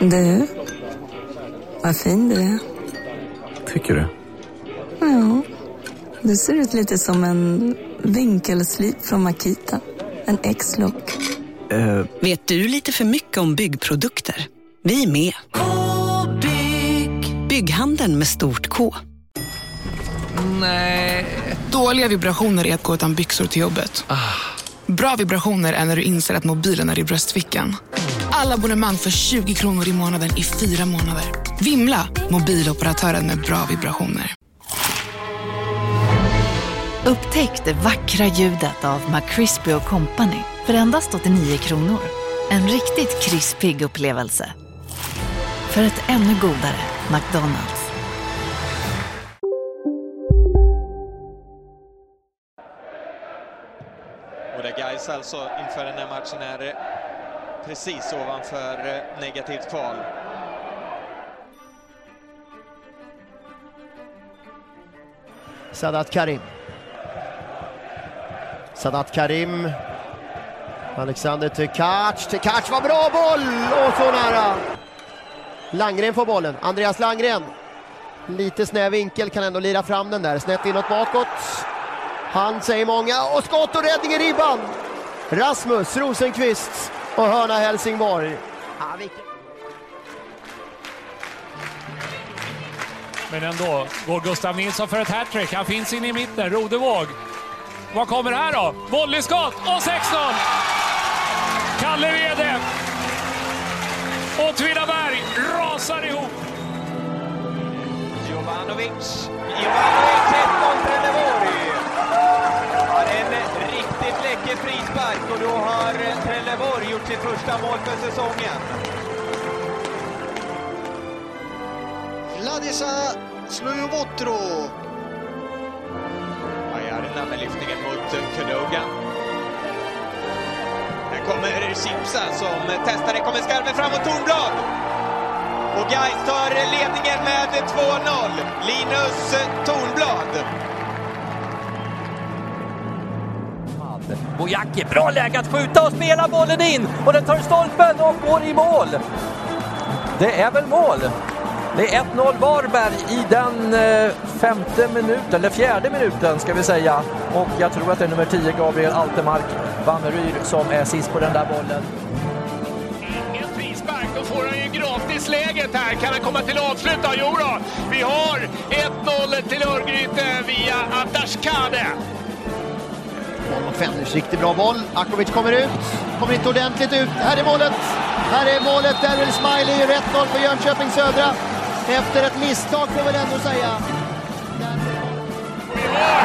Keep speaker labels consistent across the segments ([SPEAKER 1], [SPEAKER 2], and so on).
[SPEAKER 1] Du, vad fin du är.
[SPEAKER 2] Tycker du?
[SPEAKER 1] Ja, du ser ut lite som en vinkelslip från Makita. En X-look.
[SPEAKER 2] Eh,
[SPEAKER 3] Vet du lite för mycket om byggprodukter? Vi är med. -bygg. Bygghandeln med stort K.
[SPEAKER 4] Nej. Dåliga vibrationer är att gå utan byxor till jobbet. Bra vibrationer är när du inser att mobilen är i bröstfickan. Alla abonnemang för 20 kronor i månaden i fyra månader. Vimla! Mobiloperatören med bra vibrationer.
[SPEAKER 5] Upptäck det vackra ljudet av McCrispy Company för endast 89 kronor. En riktigt krispig upplevelse. För ett ännu godare McDonalds.
[SPEAKER 6] Och där Gais alltså inför den här matchen är precis ovanför eh, negativt kval.
[SPEAKER 7] Sadat Karim. Sadat Karim. Alexander Tekac. Tekac var bra boll! Och så nära! Langren får bollen. Andreas Langren. Lite snäv vinkel, kan ändå lira fram den där. Snett inåt bakåt. Han säger många. Och skott och räddning i ribban! Rasmus Rosenqvist och hörna Helsingborg. Ja, vilken...
[SPEAKER 8] Men ändå går Gustav Nilsson för ett hattrick. Han finns inne i mitten. Rodevåg. Vad kommer här då? Volleyskott och 6-0! Kalle Wede. Åtvidaberg rasar ihop.
[SPEAKER 6] Jovanovic. Jovanovic frispark och då har Trelleborg gjort sitt första mål för säsongen.
[SPEAKER 9] Vladisa Slujovotro.
[SPEAKER 6] Bajarna med lyftningen mot Kudogan. Här kommer Chipsa som testar, det kommer skarven fram mot Tornblad. Och Gais tar ledningen med 2-0. Linus Tornblad.
[SPEAKER 10] Bojacki, bra läge att skjuta och spela bollen in och den tar stolpen och går i mål. Det är väl mål. Det är 1-0 Varberg i den eh, femte minuten, eller fjärde minuten ska vi säga. Och jag tror att det är nummer 10, Gabriel Altemark Vanneryr, som är sist på den där bollen.
[SPEAKER 8] Ingen frispark, då får han ju gratisläget här. Kan han komma till avslut då? Jo då. Vi har 1-0 till Örgryte via Atashkade.
[SPEAKER 7] Boll mot Fenders, riktigt bra boll. Akovic kommer ut, kommer inte ordentligt ut. Här är målet! Här är målet, Daryl Smiley, 1-0 för Jönköping Södra. Efter ett misstag får väl ändå säga.
[SPEAKER 8] Vi har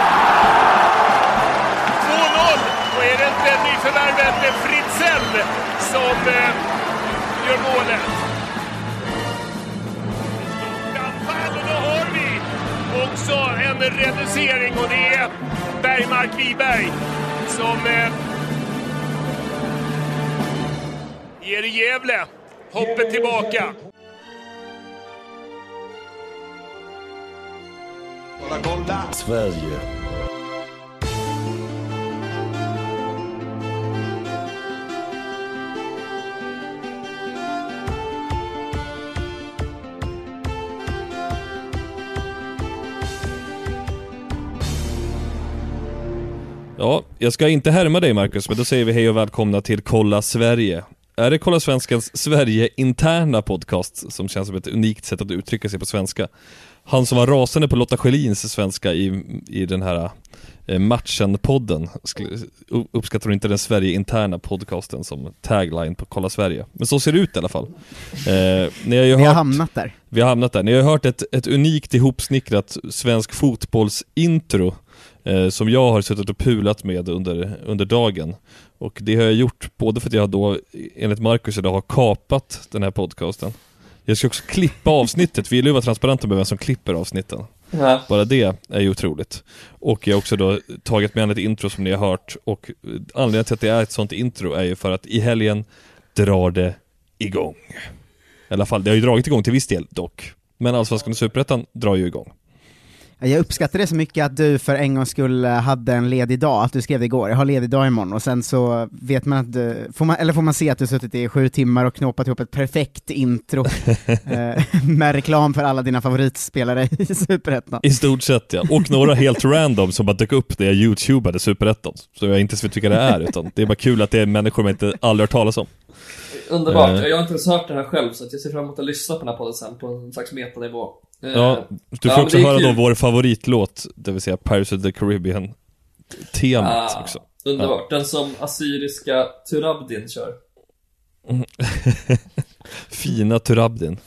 [SPEAKER 8] 2-0 och är det inte nyförvärvet Fritzell som eh, gör målet. Också en reducering och det är Bergmark Wiberg som eh, ger Gävle hoppet tillbaka.
[SPEAKER 2] Sverige.
[SPEAKER 11] Ja, jag ska inte härma dig Marcus, men då säger vi hej och välkomna till Kolla Sverige. Är det Kolla Svenskans Sverige-interna podcast, som känns som ett unikt sätt att uttrycka sig på svenska? Han som var rasande på Lotta Schelins svenska i, i den här eh, matchen-podden, uppskattar inte den Sverige-interna podcasten som tagline på Kolla Sverige. Men så ser det ut i alla fall. Eh, ni har ju
[SPEAKER 12] Vi har
[SPEAKER 11] hört-
[SPEAKER 12] hamnat där.
[SPEAKER 11] vi har hamnat där. Ni har hört ett, ett unikt ihopsnickrat svensk fotbollsintro eh, som jag har suttit och pulat med under, under dagen. Och det har jag gjort både för att jag då, enligt Marcus idag, har kapat den här podcasten. Jag ska också klippa avsnittet, vi vill ju vara transparenta med vem som klipper avsnitten.
[SPEAKER 13] Ja.
[SPEAKER 11] Bara det är ju otroligt. Och jag har också då tagit med an ett intro som ni har hört och anledningen till att det är ett sånt intro är ju för att i helgen drar det igång. I alla fall, det har ju dragit igång till viss del dock. Men Allsvenskan och Superettan drar ju igång.
[SPEAKER 12] Jag uppskattar det så mycket att du för en gång skull hade en ledig dag, att du skrev det igår, jag har ledig dag imorgon, och sen så vet man att du, får man, eller får man se att du suttit i sju timmar och knåpat ihop ett perfekt intro eh, med reklam för alla dina favoritspelare i Superettan.
[SPEAKER 11] I stort sett ja, och några helt random som bara dök upp när jag youtubade Superettan, så jag inte vet vilka det är, utan det är bara kul att det är människor man inte aldrig hört talas om.
[SPEAKER 13] Underbart,
[SPEAKER 11] Eh.
[SPEAKER 13] jag har inte ens hört det här själv så jag ser fram emot att lyssna på den här podden sen på en slags metanivå. Eh,
[SPEAKER 11] Ja, du får
[SPEAKER 13] ja,
[SPEAKER 11] också höra då
[SPEAKER 13] kul.
[SPEAKER 11] vår favoritlåt, det vill säga Pirates of the Caribbean temat
[SPEAKER 13] Ah,
[SPEAKER 11] också.
[SPEAKER 13] Underbart, den som assyriska Turabdin kör.
[SPEAKER 11] Fina Turabdin.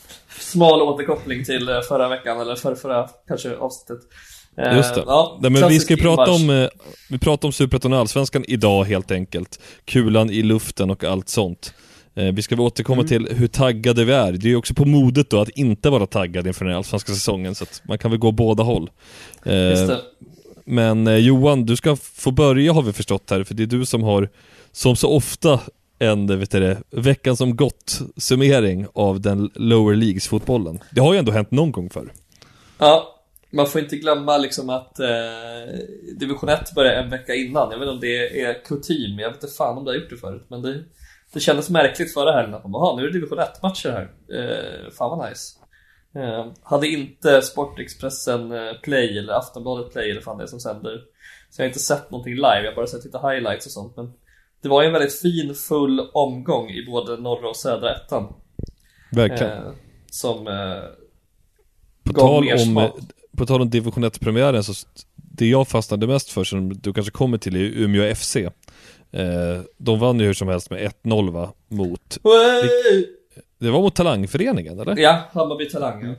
[SPEAKER 13] Smal återkoppling till eh, förra veckan, eller förra, förra kanske avsnittet. Eh,
[SPEAKER 11] Just det.
[SPEAKER 13] Ja,
[SPEAKER 11] Nej, men vi ska ju prata om, eh, vi pratar om Superettan och Allsvenskan idag helt enkelt. Kulan i luften och allt sånt. Eh, vi ska väl återkomma
[SPEAKER 13] Mm.
[SPEAKER 11] till hur taggade vi är. Det är ju också på modet då att inte vara taggad inför den här allsvenska säsongen, så att man kan väl gå båda håll. Eh. Men eh, Johan, du ska få börja har vi förstått här, för det är du som har, som så ofta, en, vet det, veckan som gått summering av den lower leagues-fotbollen. Det har ju ändå hänt någon gång förr.
[SPEAKER 13] Ja, man får inte glömma liksom att eh, division 1 börjar en vecka innan. Jag vet inte om det är kutym, jag vet inte fan om det har gjort det förut. Men det, det kändes märkligt förra helgen att man bara, "Jaha, nu är det division 1-matcher här. Eh, fan vad nice. Eh, hade inte Sportexpressen eh, Play eller Aftonbladet Play eller fan det är som sänder. Så jag har inte sett någonting live, jag har bara sett lite highlights och sånt. Men det var ju en väldigt fin, full omgång i både norra och södra ettan.
[SPEAKER 11] Verkligen.
[SPEAKER 13] Eh, som eh,
[SPEAKER 11] På
[SPEAKER 13] gav
[SPEAKER 11] tal, om, på tal om division 1-premiären så det jag fastnade mest för som du kanske kommer till är Umeå FC. Eh, de vann ju hur som helst med 1-0 va, mot...
[SPEAKER 13] Wey!
[SPEAKER 11] Det var mot Talangföreningen eller?
[SPEAKER 13] Ja, Hammarby Talang ja.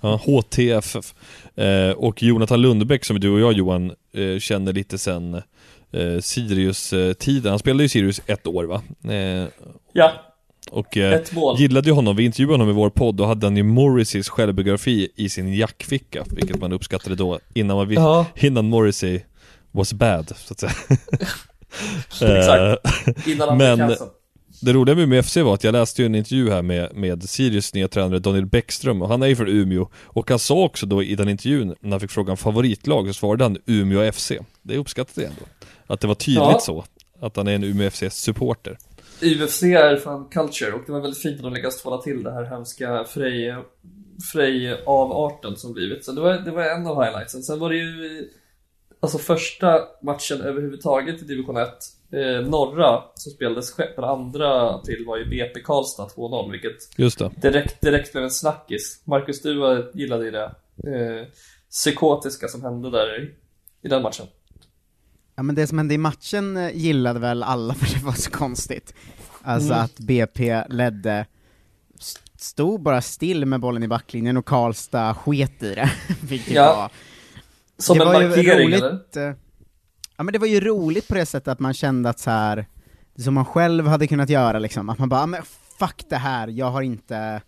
[SPEAKER 11] Ja, HTFF. Eh, och Jonathan Lundbäck som du och jag Johan eh, känner lite sen eh, Sirius-tiden. Han spelade ju Sirius ett år va? Eh,
[SPEAKER 13] Ja.
[SPEAKER 11] och eh, gillade ju honom, vi intervjuade honom i vår podd och hade han ju Morrisseys självbiografi i sin jackficka, vilket man uppskattade då innan, man,
[SPEAKER 13] Ja.
[SPEAKER 11] innan Morrissey was bad, så att säga.
[SPEAKER 13] Exakt.
[SPEAKER 11] Eh,
[SPEAKER 13] Innan han
[SPEAKER 11] Men det roliga med Umeå FC var att jag läste ju en intervju här med, med Sirius nya tränare Daniel Bäckström och han är ju från Umeå och han sa också då i den intervjun när han fick frågan favoritlag så svarade han Umeå FC. Det uppskattade jag ändå. Att det var tydligt
[SPEAKER 13] Ja.
[SPEAKER 11] så. Att han är en Umeå FC-supporter.
[SPEAKER 13] UFC är fan culture och det var väldigt fint att de lyckades tvåla till det här hemska Frej, Frej avarten som blivit. Så det var, det var en av highlightsen. Sen var det ju Alltså första matchen överhuvudtaget i division 1 eh, Norra som spelades själv, den andra april var ju BP Karlstad 2-0 vilket
[SPEAKER 11] Just det.
[SPEAKER 13] direkt, direkt blev en snackis. Marcus, du var- gillade ju det eh, psykotiska som hände där i, i den matchen.
[SPEAKER 12] Ja men det som hände i matchen eh, gillade väl alla för det var så konstigt. Alltså
[SPEAKER 13] Mm.
[SPEAKER 12] att BP ledde, st- stod bara still med bollen i backlinjen och Karlstad sket i det. Vilket
[SPEAKER 13] Ja.
[SPEAKER 12] var...
[SPEAKER 13] Som
[SPEAKER 12] det
[SPEAKER 13] en
[SPEAKER 12] var ju
[SPEAKER 13] markering,
[SPEAKER 12] roligt,
[SPEAKER 13] eller?
[SPEAKER 12] eh, Ja men det var ju roligt på det sättet att man kände att så här som man själv hade kunnat göra liksom, att man bara, "Ah, men fuck det här, jag har inte,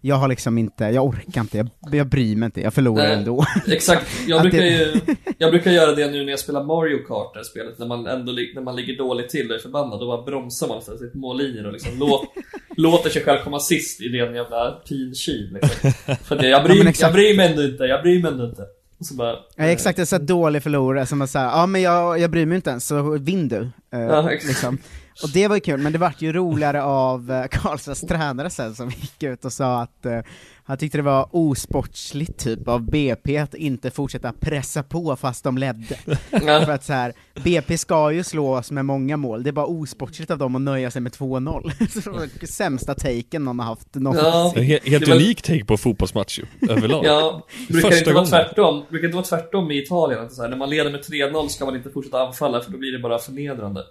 [SPEAKER 12] jag har liksom inte, jag orkar inte, jag, jag bryr mig inte, jag förlorar
[SPEAKER 13] Nej,
[SPEAKER 12] ändå.
[SPEAKER 13] Exakt, jag brukar, ju, jag brukar göra det nu när jag spelar Mario Kart, det här spelet, när man ändå när man ligger dåligt till och är förbannad, då bara bromsar man sitt mållinjen och liksom låt, låter sig själv komma sist i den jävla pin liksom. För det, jag,
[SPEAKER 12] Ja,
[SPEAKER 13] bryr,
[SPEAKER 12] exakt.
[SPEAKER 13] jag bryr mig ändå inte, jag bryr mig ändå inte. Och så bara,
[SPEAKER 12] Ja, exakt, det är så här dålig förlorare som att säga, ja men jag, jag bryr mig inte ens, så vinn du. Eh,
[SPEAKER 13] Ja, exakt.
[SPEAKER 12] liksom. Och det var ju kul, men det vart ju roligare av eh, Karlstads tränare sen som gick ut och sa att eh, han tyckte det var osportsligt typ av BP att inte fortsätta pressa på fast de ledde. För att så här, BP ska ju slå oss med många mål, det är bara osportsligt av dem att nöja sig med 2-0. Så det var sämsta taken någon har haft någonsin.
[SPEAKER 13] Ja.
[SPEAKER 11] Helt
[SPEAKER 13] var-
[SPEAKER 11] unik take på fotbollsmatch ju, överlag.
[SPEAKER 13] Ja, brukar det
[SPEAKER 11] Första
[SPEAKER 13] inte vara tvärtom? Brukar det inte vara tvärtom i Italien? Att så här, när man leder med 3-0 ska man inte fortsätta anfalla för då blir det bara förnedrande.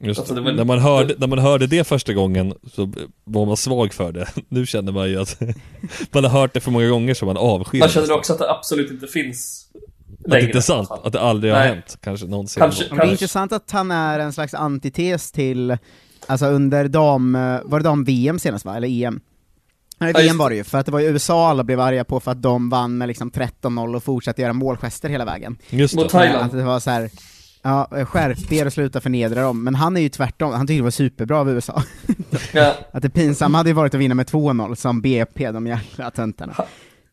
[SPEAKER 11] Just
[SPEAKER 13] Alltså, var-
[SPEAKER 11] när, man hörde, när man hörde det första gången så var man svag för det. Nu känner man ju att man har hört det för många gånger så man avskyr
[SPEAKER 13] Man känner också att det absolut inte finns
[SPEAKER 11] Att det inte är sant, att det aldrig har
[SPEAKER 13] Nej.
[SPEAKER 11] hänt, kanske någonsin.
[SPEAKER 13] Kanske-
[SPEAKER 12] Men det är intressant att han är en slags antites till, alltså under dam, var det dam-VM senast va, eller EM? Nej, VM var det ju, för att det var ju USA alla blev arga på för att de vann med liksom 13-0 och fortsatte göra målgester hela vägen.
[SPEAKER 11] Just
[SPEAKER 13] Mot
[SPEAKER 11] det.
[SPEAKER 13] Thailand.
[SPEAKER 12] Att det var så här. Ja, skärp er och sluta förnedra dem. Men han är ju tvärtom, han tyckte det var superbra av USA.
[SPEAKER 13] Ja.
[SPEAKER 12] Att det pinsamma hade ju varit att vinna med 2-0 som BP, de jävla töntarna.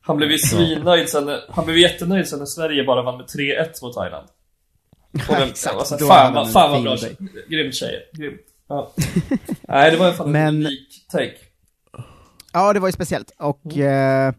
[SPEAKER 13] Han blev ju svinnöjd sen, han blev jättenöjd sen när Sverige bara vann med 3-1 mot Thailand. Och den,
[SPEAKER 12] Exakt,
[SPEAKER 13] alltså, fan, fan vad bra. Grymt tjej. Grymt. Ja. Nej, det var i alla fall en unik take.
[SPEAKER 12] Ja, det var ju speciellt, och eh,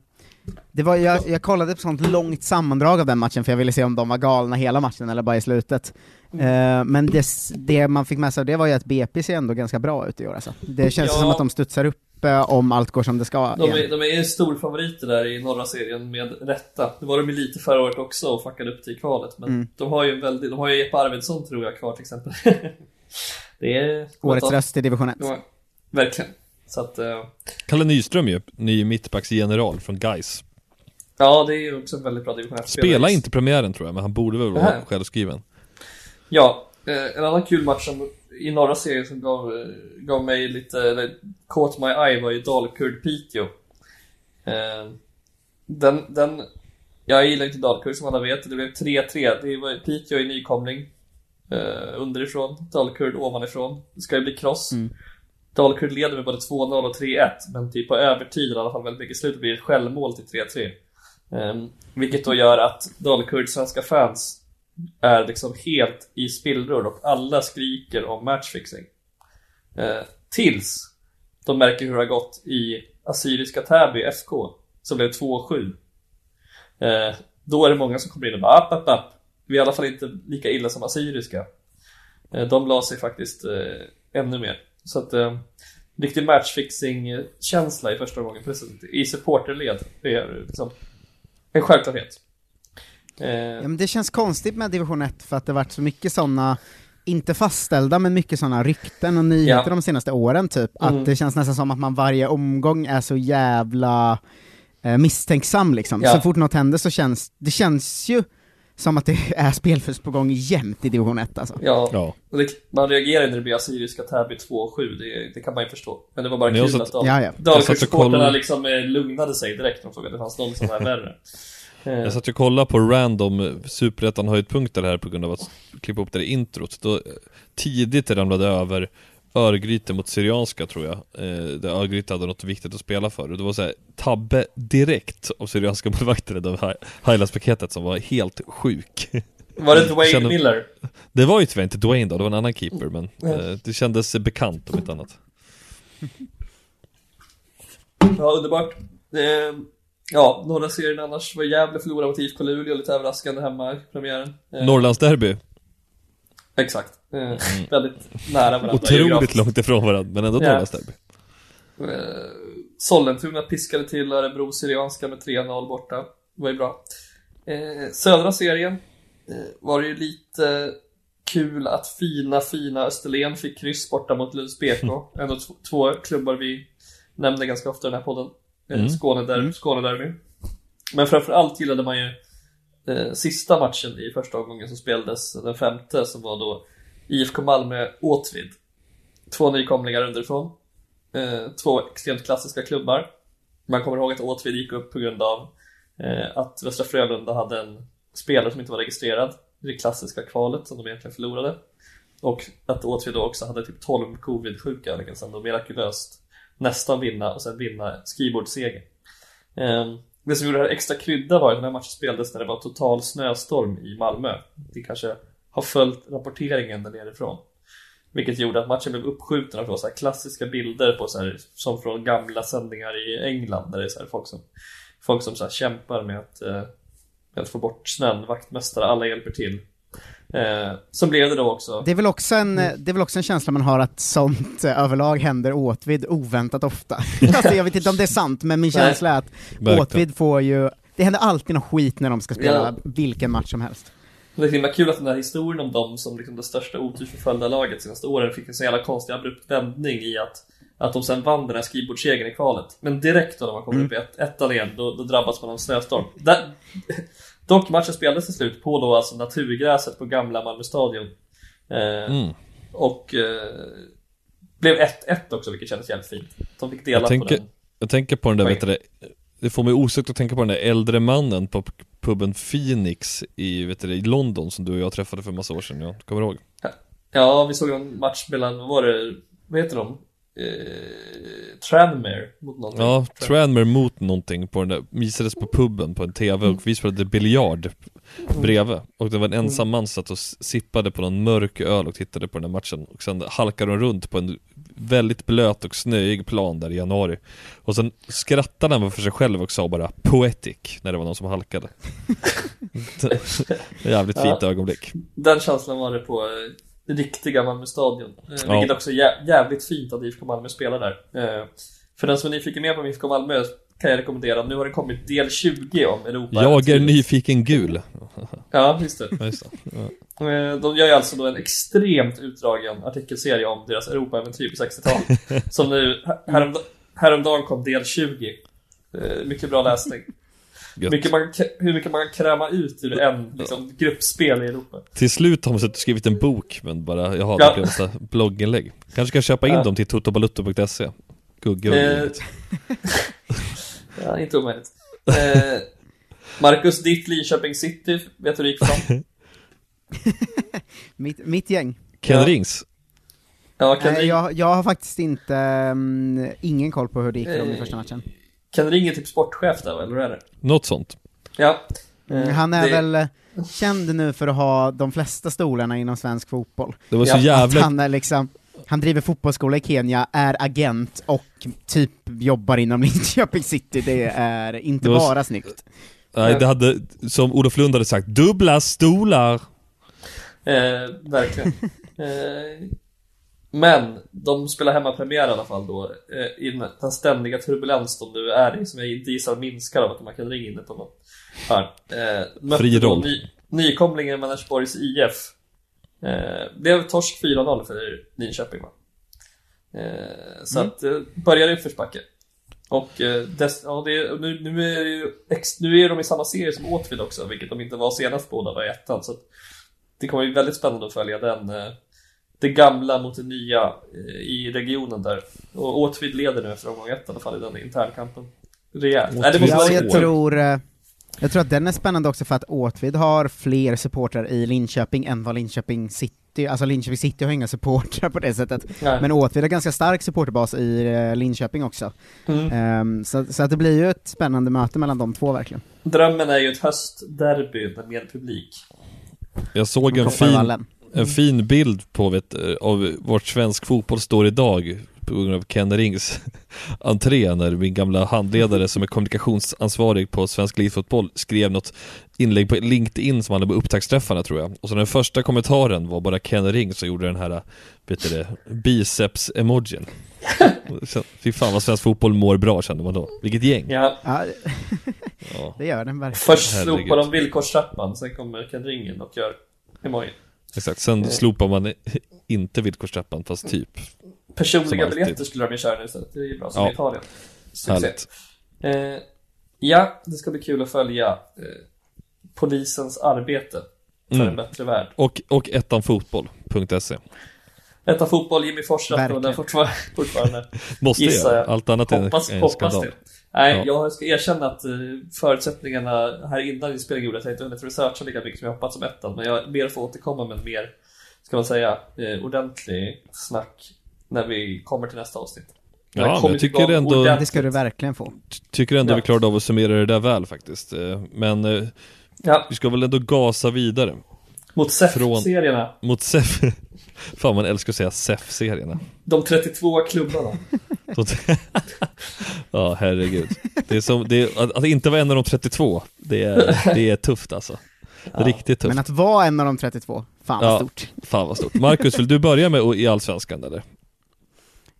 [SPEAKER 12] det var, jag, jag kollade på sånt långt sammandrag av den matchen, för jag ville se om de var galna hela matchen eller bara i slutet. Eh, men det, det man fick med sig av det var ju att BP ser ändå ganska bra ut i år alltså. Det känns
[SPEAKER 13] Ja.
[SPEAKER 12] som att de studsar upp eh, om allt går som det ska
[SPEAKER 13] De
[SPEAKER 12] igen.
[SPEAKER 13] är, de är storfavoriter där i norra serien med rätta. Det var de ju lite förra året också och fuckade upp i kvalet. Men
[SPEAKER 12] Mm.
[SPEAKER 13] de har ju en väldigt, de har ju Jeppe Arvidsson tror jag kvar till exempel. det är...
[SPEAKER 12] Årets röst i division 1.
[SPEAKER 13] Ja, verkligen. Så att, eh,
[SPEAKER 11] Kalle Nyström ju, ny mittbacksgeneral från Gais.
[SPEAKER 13] ja det är ju också en väldigt bra division 1
[SPEAKER 11] Spelar inte premiären tror jag, men han borde väl vara självskriven.
[SPEAKER 13] Ja, eh, en annan kul match som i norra serien som gav, eh, gav mig lite, eller caught my eye var ju Dalkurd Piteå. Eh, Den, den, jag gillar inte Dalkurd som alla vet, det blev 3-3. Det var Piteå i nykomling. Eh, underifrån, Dalkurd ovanifrån. Det ska ju bli kross.
[SPEAKER 12] Mm.
[SPEAKER 13] Dalkurd leder med både 2-0 och 3-1, men typ på övertid, i alla fall väldigt mycket i slutet, blir det ett självmål till 3-3. Um, ehm, vilket då gör att Dalkurds svenska fans är liksom helt i spillror och alla skriker om matchfixing. Uh, tills de märker hur det har gått i Assyriska Täby FK, som blev 2-7. Uh, ehm, då är det många som kommer in och bara app, app, app. Vi är i alla fall inte lika illa som Assyriska. Uh, de la sig faktiskt eh, ännu mer. Så att eh, riktig matchfixing-känsla i första det sättet, i supporterled, det är liksom en självklarhet. Eh,
[SPEAKER 12] Ja, men det känns konstigt med division 1 för att det varit så mycket såna inte fastställda, men mycket sådana rykten och nyheter
[SPEAKER 13] Ja.
[SPEAKER 12] de senaste åren typ,
[SPEAKER 13] Mm.
[SPEAKER 12] att det känns nästan som att man varje omgång är så jävla eh, misstänksam liksom.
[SPEAKER 13] Ja.
[SPEAKER 12] Så fort något händer så känns, det känns ju som att det är spelfusk på gång jämt i division 1 alltså.
[SPEAKER 13] Ja, Och det, man reagerar när det blir Assyriska Täby 2-7, det, det kan man ju förstå. Men det var bara kul
[SPEAKER 11] satt-
[SPEAKER 13] att Dal-
[SPEAKER 12] Ja, ja.
[SPEAKER 11] Och
[SPEAKER 13] Dalkurdsupportrarna
[SPEAKER 11] kollade-
[SPEAKER 13] liksom eh, lugnade sig direkt när de såg att det fanns någon som var värre. Eh,
[SPEAKER 11] Jag satt ju och kollade på random superettan höjdpunkter här på grund av att klippa upp det i introt. Då, eh, tidigt det ramlade över Örgryte mot Syrianska tror jag. Eh, där Örgryte hade något viktigt att spela för. Och det var så här, tabbe direkt av Syrianska målvakten i det highlights-paketet som var helt sjuk.
[SPEAKER 13] Var det Dwayne
[SPEAKER 11] Kände-
[SPEAKER 13] Miller?
[SPEAKER 11] Det var ju tyvärr inte Dwayne då, det var en annan keeper men
[SPEAKER 13] Ja.
[SPEAKER 11] eh, det kändes bekant om inte annat.
[SPEAKER 13] Ja, underbart. Eh, ja, norra serien annars var Gävle förlorade mot IFK Luleå, lite överraskande hemma i premiären. Eh,
[SPEAKER 11] Norrlandsderby,
[SPEAKER 13] Exakt. Eh, Väldigt nära varandra
[SPEAKER 11] otroligt långt ifrån varandra, men ändå
[SPEAKER 13] Ja.
[SPEAKER 11] Norrlandsderby.
[SPEAKER 13] Eh, Sollentuna piskade till Örebro Syrianska med 3-0 borta. Det var ju bra. Eh, södra serien eh, var det ju lite kul att fina, fina Österlen fick kryss borta mot Lunds BK. Ändå två klubbar vi nämner ganska ofta i den här podden. Eh,
[SPEAKER 11] Mm.
[SPEAKER 13] Skåne, där,
[SPEAKER 11] Mm.
[SPEAKER 13] Skåne derby. Men framförallt gillade man ju eh, sista matchen i första omgången som spelades, den femte, som var då IFK Malmö Åtvid. Två nykomlingar underifrån. Eh, två extremt klassiska klubbar. Man kommer ihåg att Åtvid gick upp på grund av eh, att Västra Frölunda hade en spelare som inte var registrerad i det klassiska kvalet som de egentligen förlorade. Och att Åtvid då också hade typ 12 covid-sjuka, vilket sen då mirakulöst nästan vinna och sen vinna skrivbordsseger. Eh, det som gjorde det här extra krydda var att den här matchen spelades när det var total snöstorm i Malmö. Det kanske har följt rapporteringen där nerifrån. Vilket gjorde att matchen blev uppskjuten var så här klassiska bilder på så här, som från gamla sändningar i England där det är så här folk som, folk som så här kämpar med att, eh, med att få bort snön, vaktmästare, alla hjälper till. Eh, så blev det då också.
[SPEAKER 12] Det är, väl också en, det är väl också en känsla man har att sånt eh, överlag händer Åtvid oväntat ofta. alltså, jag vet inte om det är sant, men min känsla är att. Åtvid får ju, det händer alltid någon skit när de ska spela
[SPEAKER 13] Ja.
[SPEAKER 12] vilken match som helst.
[SPEAKER 13] Det är himla kul att den här historien om dem som liksom det största otursförföljda laget senaste åren fick en så jävla konstig abrupt vändning i att att de sen vann den här skrivbordssegern i kvalet. Men direkt då när man kommer
[SPEAKER 12] Mm.
[SPEAKER 13] upp i ett, ettan igen, då, då drabbas man av snöstorm. Där, dock, matchen spelades till slut på då alltså naturgräset på gamla Malmö stadion. Eh,
[SPEAKER 11] Mm.
[SPEAKER 13] Och eh, blev 1-1 också, vilket kändes jävligt fint. De fick dela
[SPEAKER 11] Jag tänker,
[SPEAKER 13] på den.
[SPEAKER 11] jag tänker på den där, vet du, det, får mig osökt att tänka på den där äldre mannen på puben Phoenix i, vet du, i London som du och jag träffade för massa år sedan, ja. Kommer du ihåg?
[SPEAKER 13] Ja, vi såg en match mellan, vad var det, vad heter de? Eh, Tranmere mot någonting.
[SPEAKER 11] Ja, Tranmere mot någonting på den där, visades på puben på en TV och vi spelade biljard bredvid. Och det var en ensam man som satt och sippade på någon mörk öl och tittade på den där matchen. Och sen halkade de runt på en väldigt blöt och snöig plan där i januari. Och sen skrattade han för sig själv och sa bara 'poetic' när det var någon som halkade. Jävligt fint
[SPEAKER 13] Ja.
[SPEAKER 11] ögonblick.
[SPEAKER 13] Den känslan var det på riktiga Malmö stadion. Eh,
[SPEAKER 11] Ja.
[SPEAKER 13] Vilket också är jä- jävligt fint att IFK Malmö spelar där. Eh, för den som är nyfiken mer på IFK Malmö kan jag rekommendera, nu har det kommit del 20 om Europa.
[SPEAKER 11] Jag är nyfiken gul
[SPEAKER 13] Ja, just det.
[SPEAKER 11] Just det. Ja.
[SPEAKER 13] Eh, De gör ju alltså då en extremt utdragen artikelserie om deras Europa-äventyr på 60-talet. Som nu, härom, häromdagen kom del 20. Eh, Mycket bra läsning. Mycket man, kan- hur mycket man kan kräma ut ur en liksom, gruppspel i Europa.
[SPEAKER 11] Till slut har man och skrivit en bok men bara, jaha,
[SPEAKER 13] Ja.
[SPEAKER 11] det blev massa blogginlägg Kanske ska köpa in
[SPEAKER 13] Ja.
[SPEAKER 11] dem till totobalutto.se Gugge och
[SPEAKER 13] Eh. Ja, inte omöjligt. Eh, Marcus, ditt Linköping City, vet du hur det gick för dem?
[SPEAKER 12] Mitt, mitt gäng.
[SPEAKER 11] Ken
[SPEAKER 13] Ja.
[SPEAKER 11] Rings
[SPEAKER 13] Ja, Ken
[SPEAKER 12] Nej, jag, jag har faktiskt inte, mm, ingen koll på hur det gick för dem i
[SPEAKER 13] Eh,
[SPEAKER 12] första matchen.
[SPEAKER 13] Ken Ring är typ sportchef där, eller hur är det?
[SPEAKER 11] Något sånt
[SPEAKER 13] Ja.
[SPEAKER 12] Han är
[SPEAKER 13] det-
[SPEAKER 12] väl eh, känd nu för att ha de flesta stolarna inom svensk fotboll.
[SPEAKER 11] Det var så
[SPEAKER 13] Ja,
[SPEAKER 12] Att
[SPEAKER 11] jävla
[SPEAKER 12] han är liksom, han driver fotbollsskola i Kenya, är agent och typ jobbar inom Linköping City, det är inte
[SPEAKER 11] Det var
[SPEAKER 12] bara snyggt.
[SPEAKER 11] Nej, det hade, som Olof Lund hade sagt, dubbla stolar
[SPEAKER 13] Eh, verkligen. eh, men de spelar hemmapremiär i alla fall då, eh, i den- ständiga turbulens de nu är i, som jag inte gissar minskar av att man kan ringa inne på något hörn. Eh,
[SPEAKER 11] Fri roll.
[SPEAKER 13] Ny, nykomlingen Vänersborgs IF. Eh, blev torsk 4-0 för Linköping va? Eh, så
[SPEAKER 12] Mm.
[SPEAKER 13] att, eh, börjar i uppförsbacke. Och eh, dess, ja, det, nu, nu, är det ju ex, nu är de i samma serie som Åtvid också, vilket de inte var senast båda var i ettan. Så att det kommer bli väldigt spännande att följa den. Det gamla mot det nya eh, i regionen där. Och Åtvid leder nu efter omgång ett i alla fall i den internkampen. Rejält. Nej, det måste
[SPEAKER 12] Ja,
[SPEAKER 13] vara
[SPEAKER 12] jag
[SPEAKER 13] riktigt
[SPEAKER 12] tror, eh, jag tror att den är spännande också för att Åtvid har fler supportrar i Linköping än vad Linköping City, alltså Linköping City har inga supportrar på det sättet.
[SPEAKER 13] Nej.
[SPEAKER 12] Men Åtvid har ganska stark supporterbas i eh, Linköping också.
[SPEAKER 13] Mm.
[SPEAKER 12] Ehm, så, så att det blir ju ett spännande möte mellan de två verkligen.
[SPEAKER 13] Drömmen är ju ett höstderby med mer publik.
[SPEAKER 11] Jag såg en fin. En fin bild på vet, eh, av vart svensk fotboll står idag på grund av Ken Rings entré när min gamla handledare som är kommunikationsansvarig på Svensk Elitfotboll skrev något inlägg på LinkedIn som handlade om upptaktsträffarna tror jag. Och så den första kommentaren var bara Ken Ring som gjorde den här, vet du det, biceps-emojin. Fy fan vad svensk fotboll mår bra kände man då. Vilket gäng.
[SPEAKER 13] Ja.
[SPEAKER 12] Ja, det gör den verkligen.
[SPEAKER 13] Först slopar de villkorstrappan, sen kommer Ken Ringen och gör emojin.
[SPEAKER 11] Exakt, sen slopar man inte villkorstrappan fast typ.
[SPEAKER 13] Personliga biljetter skulle de ju köra nu istället, det är ju bra, som
[SPEAKER 11] Ja.
[SPEAKER 13] i Italien. Succé. Eh, ja, det ska bli kul att följa eh, polisens arbete för
[SPEAKER 11] Mm.
[SPEAKER 13] en bättre värld.
[SPEAKER 11] Och, och ettanfotboll.se
[SPEAKER 13] Detta fotboll, Jimmy Forsrath och den fortfarande, fortfarande
[SPEAKER 11] Måste
[SPEAKER 13] gissar
[SPEAKER 11] jag.
[SPEAKER 13] jag.
[SPEAKER 11] Allt annat är en,
[SPEAKER 13] hoppas,
[SPEAKER 11] en
[SPEAKER 13] hoppas
[SPEAKER 11] skandal.
[SPEAKER 13] det. Nej,
[SPEAKER 11] Ja.
[SPEAKER 13] jag ska erkänna att eh, förutsättningarna här innan inspelningen gjorde att jag inte hunnit researcha lika mycket som jag hoppats om ettan, men jag ber att få återkomma med en mer, ska man säga, eh, ordentlig snack när vi kommer till nästa avsnitt.
[SPEAKER 11] Ja, men jag tycker ändå-
[SPEAKER 13] ordentligt.
[SPEAKER 12] Det ska du verkligen få.
[SPEAKER 11] Tycker ändå
[SPEAKER 13] Ja.
[SPEAKER 11] vi klarade av att summera det där väl faktiskt. Eh, Men
[SPEAKER 13] Ja,
[SPEAKER 11] vi ska väl ändå gasa vidare.
[SPEAKER 13] mot SEF-serierna.
[SPEAKER 11] Mot SEF. Fan man älskar att säga SEF-serierna.
[SPEAKER 13] De 32 klubbarna.
[SPEAKER 11] Ja, herregud. Det är som, det är, att, att inte vara en av de 32, det är, det är tufft alltså. Riktigt tufft.
[SPEAKER 12] Men att vara en av de 32, fan vad
[SPEAKER 11] Ja.
[SPEAKER 12] stort.
[SPEAKER 11] Fan vad stort. Marcus, vill du börja med i Allsvenskan eller?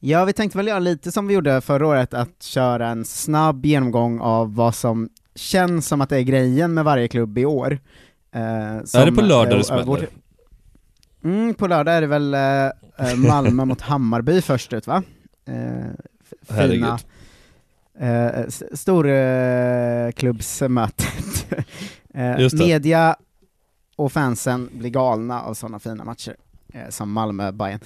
[SPEAKER 12] Ja, vi tänkte väl göra lite som vi gjorde förra året, att köra en snabb genomgång av vad som känns som att det är grejen med varje klubb i år. Eh, som,
[SPEAKER 11] är det på lördag det
[SPEAKER 12] eh,
[SPEAKER 11] smäller?
[SPEAKER 12] Mm, på lördag är det väl eh, eh, Malmö mot Hammarby först ut va? Eh, fina eh, storklubbsmötet. eh,
[SPEAKER 11] det.
[SPEAKER 12] media och fansen blir galna av sådana fina matcher, eh, som malmö bayern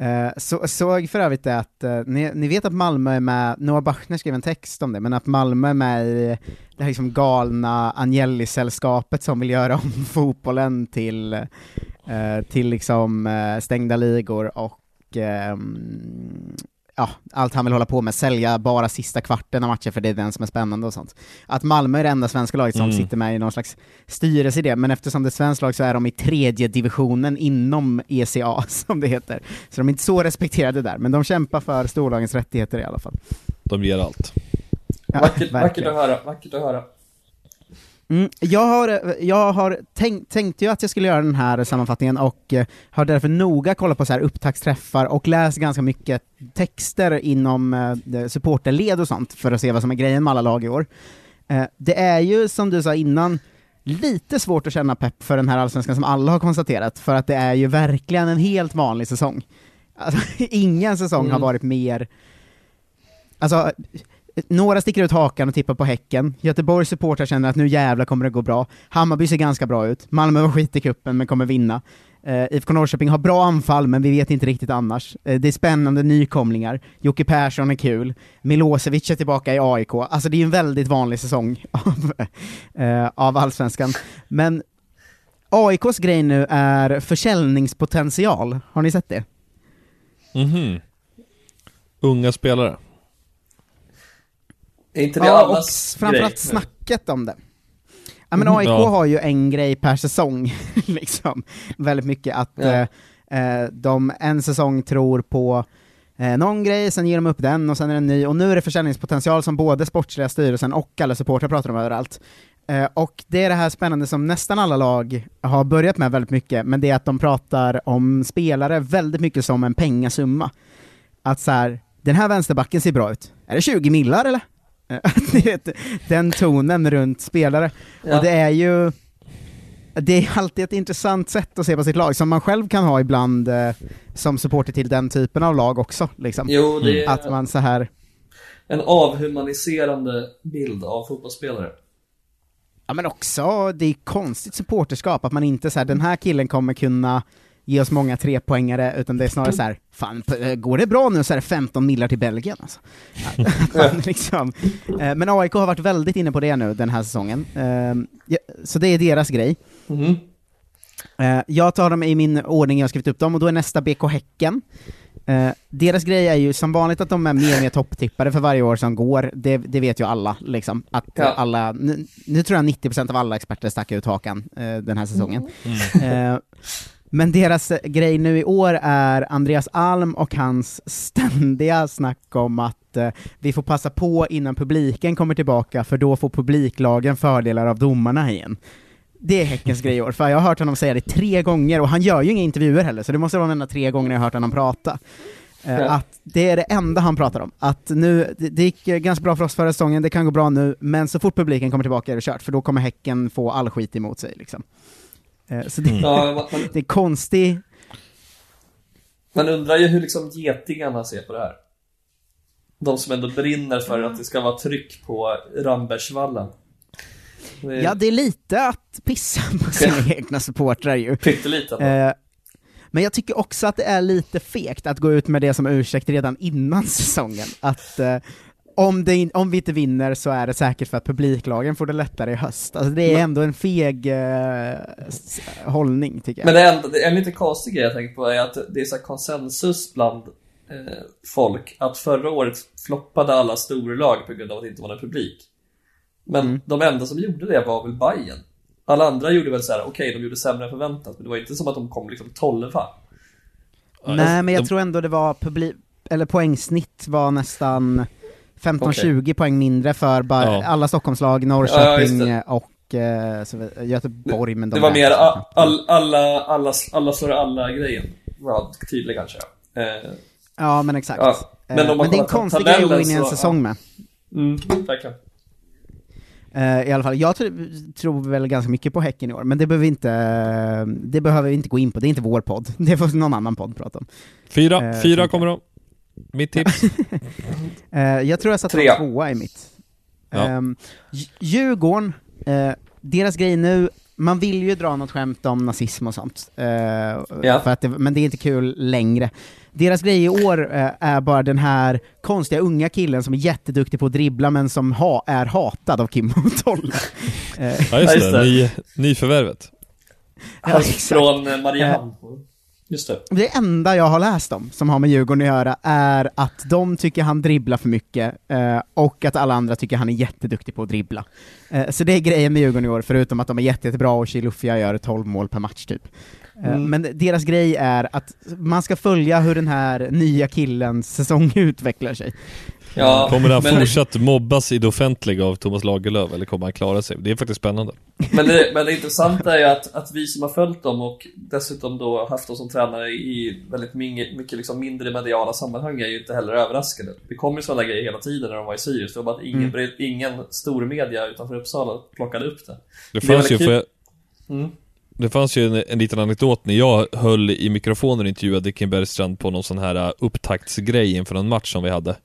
[SPEAKER 12] Eh, så, såg för övrigt det att, eh, ni, ni vet att Malmö är med, Noah Bachner skrev en text om det, men att Malmö är med i det här liksom galna Agnelli-sällskapet som vill göra om fotbollen till, eh, till liksom eh, stängda ligor och ehm, ja, allt han vill hålla på med, sälja bara sista kvarten av matchen för det är den som är spännande och sånt. Att Malmö är det enda svenska laget som
[SPEAKER 11] Mm.
[SPEAKER 12] sitter med i någon slags styrelse i det, men eftersom det är svenskt lag så är de i tredje divisionen inom ECA, som det heter. Så de är inte så respekterade där, men de kämpar för storlagens rättigheter i alla fall.
[SPEAKER 11] De ger allt.
[SPEAKER 12] Ja,
[SPEAKER 13] Vackert, vackert att höra, vackert att höra.
[SPEAKER 12] Mm, jag har, jag har tänkt, tänkte ju att jag skulle göra den här sammanfattningen och eh, har därför noga kollat på så här upptaktsträffar och läst ganska mycket texter inom eh, supporterled och sånt för att se vad som är grejen med alla lag i år. Eh, det är ju, som du sa innan, lite svårt att känna pepp för den här allsvenskan som alla har konstaterat, för att det är ju verkligen en helt vanlig säsong. Alltså, ingen säsong har
[SPEAKER 13] Mm.
[SPEAKER 12] varit mer... Alltså, några sticker ut hakan och tippar på Häcken. Göteborgs supportrar känner att nu jävlar kommer det gå bra. Hammarby ser ganska bra ut. Malmö var skit i kuppen men kommer vinna. Eh, uh, IFK Norrköping har bra anfall, men vi vet inte riktigt annars. Uh, det är spännande nykomlingar. Jocke Persson är kul. Milosevic är tillbaka i AIK. Alltså det är ju en väldigt vanlig säsong av, uh, av allsvenskan. Men AIKs grej nu är försäljningspotential. Har ni sett det?
[SPEAKER 11] Mhm. Unga spelare.
[SPEAKER 13] Är inte det
[SPEAKER 12] Ja, och
[SPEAKER 13] allas
[SPEAKER 12] framförallt
[SPEAKER 13] grej?
[SPEAKER 12] snacket om det. Ja men
[SPEAKER 11] Mhm.
[SPEAKER 12] AIK
[SPEAKER 11] Ja.
[SPEAKER 12] har ju en grej per säsong, liksom. Väldigt mycket att
[SPEAKER 13] Ja.
[SPEAKER 12] eh, eh, de en säsong tror på eh, någon grej, sen ger de upp den och sen är det en ny, och nu är det försäljningspotential som både sportsliga styrelsen och alla supportrar pratar om överallt. Eh, och det är det här spännande som nästan alla lag har börjat med väldigt mycket, men det är att de pratar om spelare väldigt mycket som en pengasumma. Att så här, den här vänsterbacken ser bra ut. Är det 20 millar eller? Är ett- den tonen runt spelare.
[SPEAKER 13] Ja.
[SPEAKER 12] Och det är ju, det är alltid ett intressant sätt att se på sitt lag, som man själv kan ha ibland eh, som supporter till den typen av lag också. Liksom.
[SPEAKER 13] Jo, det är
[SPEAKER 12] Att man så här
[SPEAKER 13] en avhumaniserande bild av fotbollsspelare.
[SPEAKER 12] Ja men också, det är konstigt supporterskap, att man inte säger den här killen kommer kunna ge oss många trepoängare, utan det är snarare så här, fan, p- går det bra nu så är det 15 millar till Belgien alltså. Man liksom, eh, men AIK har varit väldigt inne på det nu den här säsongen, Eh, ja, så det är deras grej. Eh, Jag tar dem i min ordning jag har skrivit upp dem, och då är nästa BK Häcken. Eh, deras grej är ju som vanligt att de är mer och mer topptippare för varje år som går, det, det vet ju alla liksom. Att
[SPEAKER 13] Ja.
[SPEAKER 12] eh, alla, nu, nu tror jag 90% av alla experter stack ut hakan eh, den här säsongen. Eh, men deras eh, grej nu i år är Andreas Alm och hans ständiga snack om att eh, vi får passa på innan publiken kommer tillbaka, för då får publiklagen fördelar av domarna igen. Det är Häckens grej i år, för jag har hört honom säga det tre gånger, och han gör ju inga intervjuer heller, så det måste vara de enda tre gångerna jag har hört honom prata. Eh. Att det är det enda han pratar om. Att nu, det, det gick eh, ganska bra för oss förra säsongen, det kan gå bra nu, men så fort publiken kommer tillbaka är det kört, för då kommer Häcken få all skit emot sig. Liksom. Eh, Så det,
[SPEAKER 13] Ja, man,
[SPEAKER 12] det är konstigt,
[SPEAKER 13] man undrar ju hur liksom getingarna ser på det här. De som ändå brinner för att det ska vara tryck på Rambergsvallen. Det är
[SPEAKER 12] ja det är lite att pissa på sina egna supportrar ju.
[SPEAKER 13] pyttelite. ändå.
[SPEAKER 12] Eh, men jag tycker också att det är lite fegt att gå ut med det som ursäkt redan innan säsongen. Att eh, om, det om vi inte vinner så är det säkert för att publiklagen får det lättare i höst. Alltså det är
[SPEAKER 13] Men-
[SPEAKER 12] ändå en feg eh, hållning tycker jag.
[SPEAKER 13] Men det är, det är en lite konstig grej jag tänker på är att det är så här konsensus bland eh, folk att förra året floppade alla storlag på grund av att det inte var någon publik. Men
[SPEAKER 12] Mm.
[SPEAKER 13] de enda som gjorde det var väl Bayern. Alla andra gjorde väl så här: okej de gjorde sämre än förväntat, men det var inte som att de kom liksom 12
[SPEAKER 12] Nej men jag
[SPEAKER 11] de-
[SPEAKER 12] tror ändå det var publik, eller poängsnitt var nästan 15-20 poäng mindre för bara
[SPEAKER 11] Ja.
[SPEAKER 12] alla Stockholmslag,
[SPEAKER 13] Ja,
[SPEAKER 12] Norrköping
[SPEAKER 13] just det.
[SPEAKER 12] och eh, Göteborg, men de
[SPEAKER 13] Det var mer
[SPEAKER 12] räknas
[SPEAKER 13] a,
[SPEAKER 12] knappt.
[SPEAKER 13] all, alla, alla, alla slår alla grejen. Var tydlig kanske. Eh,
[SPEAKER 12] Ja men exakt.
[SPEAKER 13] Ja, men
[SPEAKER 12] men,
[SPEAKER 13] man
[SPEAKER 12] men det är en konstig grej att gå in i en
[SPEAKER 13] så-
[SPEAKER 12] säsong
[SPEAKER 13] ja.
[SPEAKER 12] med.
[SPEAKER 13] mm, verkligen.
[SPEAKER 12] Eh, I alla fall, jag tr- tror väl ganska mycket på Häcken i år, men det behöver vi inte, eh, det behöver vi inte gå in på, det är inte vår podd. Det får någon annan podd prata om.
[SPEAKER 11] Fyra,
[SPEAKER 12] Eh,
[SPEAKER 11] fyra kommer de. Mitt tips.
[SPEAKER 12] Eh, jag tror jag satte
[SPEAKER 13] Trea.
[SPEAKER 12] tvåa i mitt.
[SPEAKER 11] Ja.
[SPEAKER 12] Um, Djurgården, eh, deras grej nu, man vill ju dra något skämt om nazism och sånt, eh, för att det, men det är inte kul längre. Deras grej i år eh, är bara den här konstiga unga killen som är jätteduktig på att dribbla men som ha, är hatad av Kim Motolla. Eh,
[SPEAKER 11] Ja
[SPEAKER 13] Ja,
[SPEAKER 11] just det. Ny, nyförvärvet.
[SPEAKER 12] Ja,
[SPEAKER 13] från eh, Mariehamn. Just det.
[SPEAKER 12] Det enda jag har läst om, som har med Djurgården att göra, är att de tycker han dribblar för mycket, eh, och att alla andra tycker han är jätteduktig på att dribbla. Eh, så det är grejen med Djurgården i år, förutom att de är jätte, jättebra och Chilufya gör 12 mål per match typ. Eh,
[SPEAKER 13] Mm.
[SPEAKER 12] Men deras grej är att man ska följa hur den här nya killens säsong utvecklar sig.
[SPEAKER 13] Ja,
[SPEAKER 11] kommer han
[SPEAKER 13] men-
[SPEAKER 11] fortsatt mobbas i det offentliga av Thomas Lagerlöf, eller kommer han klara sig? Det är faktiskt spännande.
[SPEAKER 13] Men det, men det intressanta är ju att, att vi som har följt dem och dessutom då haft dem som tränare i väldigt mycket, mycket liksom mindre mediala sammanhang är ju inte heller överraskade. Det kommer ju sådana grejer hela tiden när de var i Sirius. Det var bara att ingen,
[SPEAKER 11] Mm.
[SPEAKER 13] ingen stor media utanför Uppsala plockade upp det.
[SPEAKER 11] Det fanns ju, får jag,
[SPEAKER 13] kul. Mm.
[SPEAKER 11] det fanns ju en, en liten anekdot när jag höll i mikrofonen och intervjuade Kim Bergstrand på någon sån här uh, upptaktsgrej inför en match som vi hade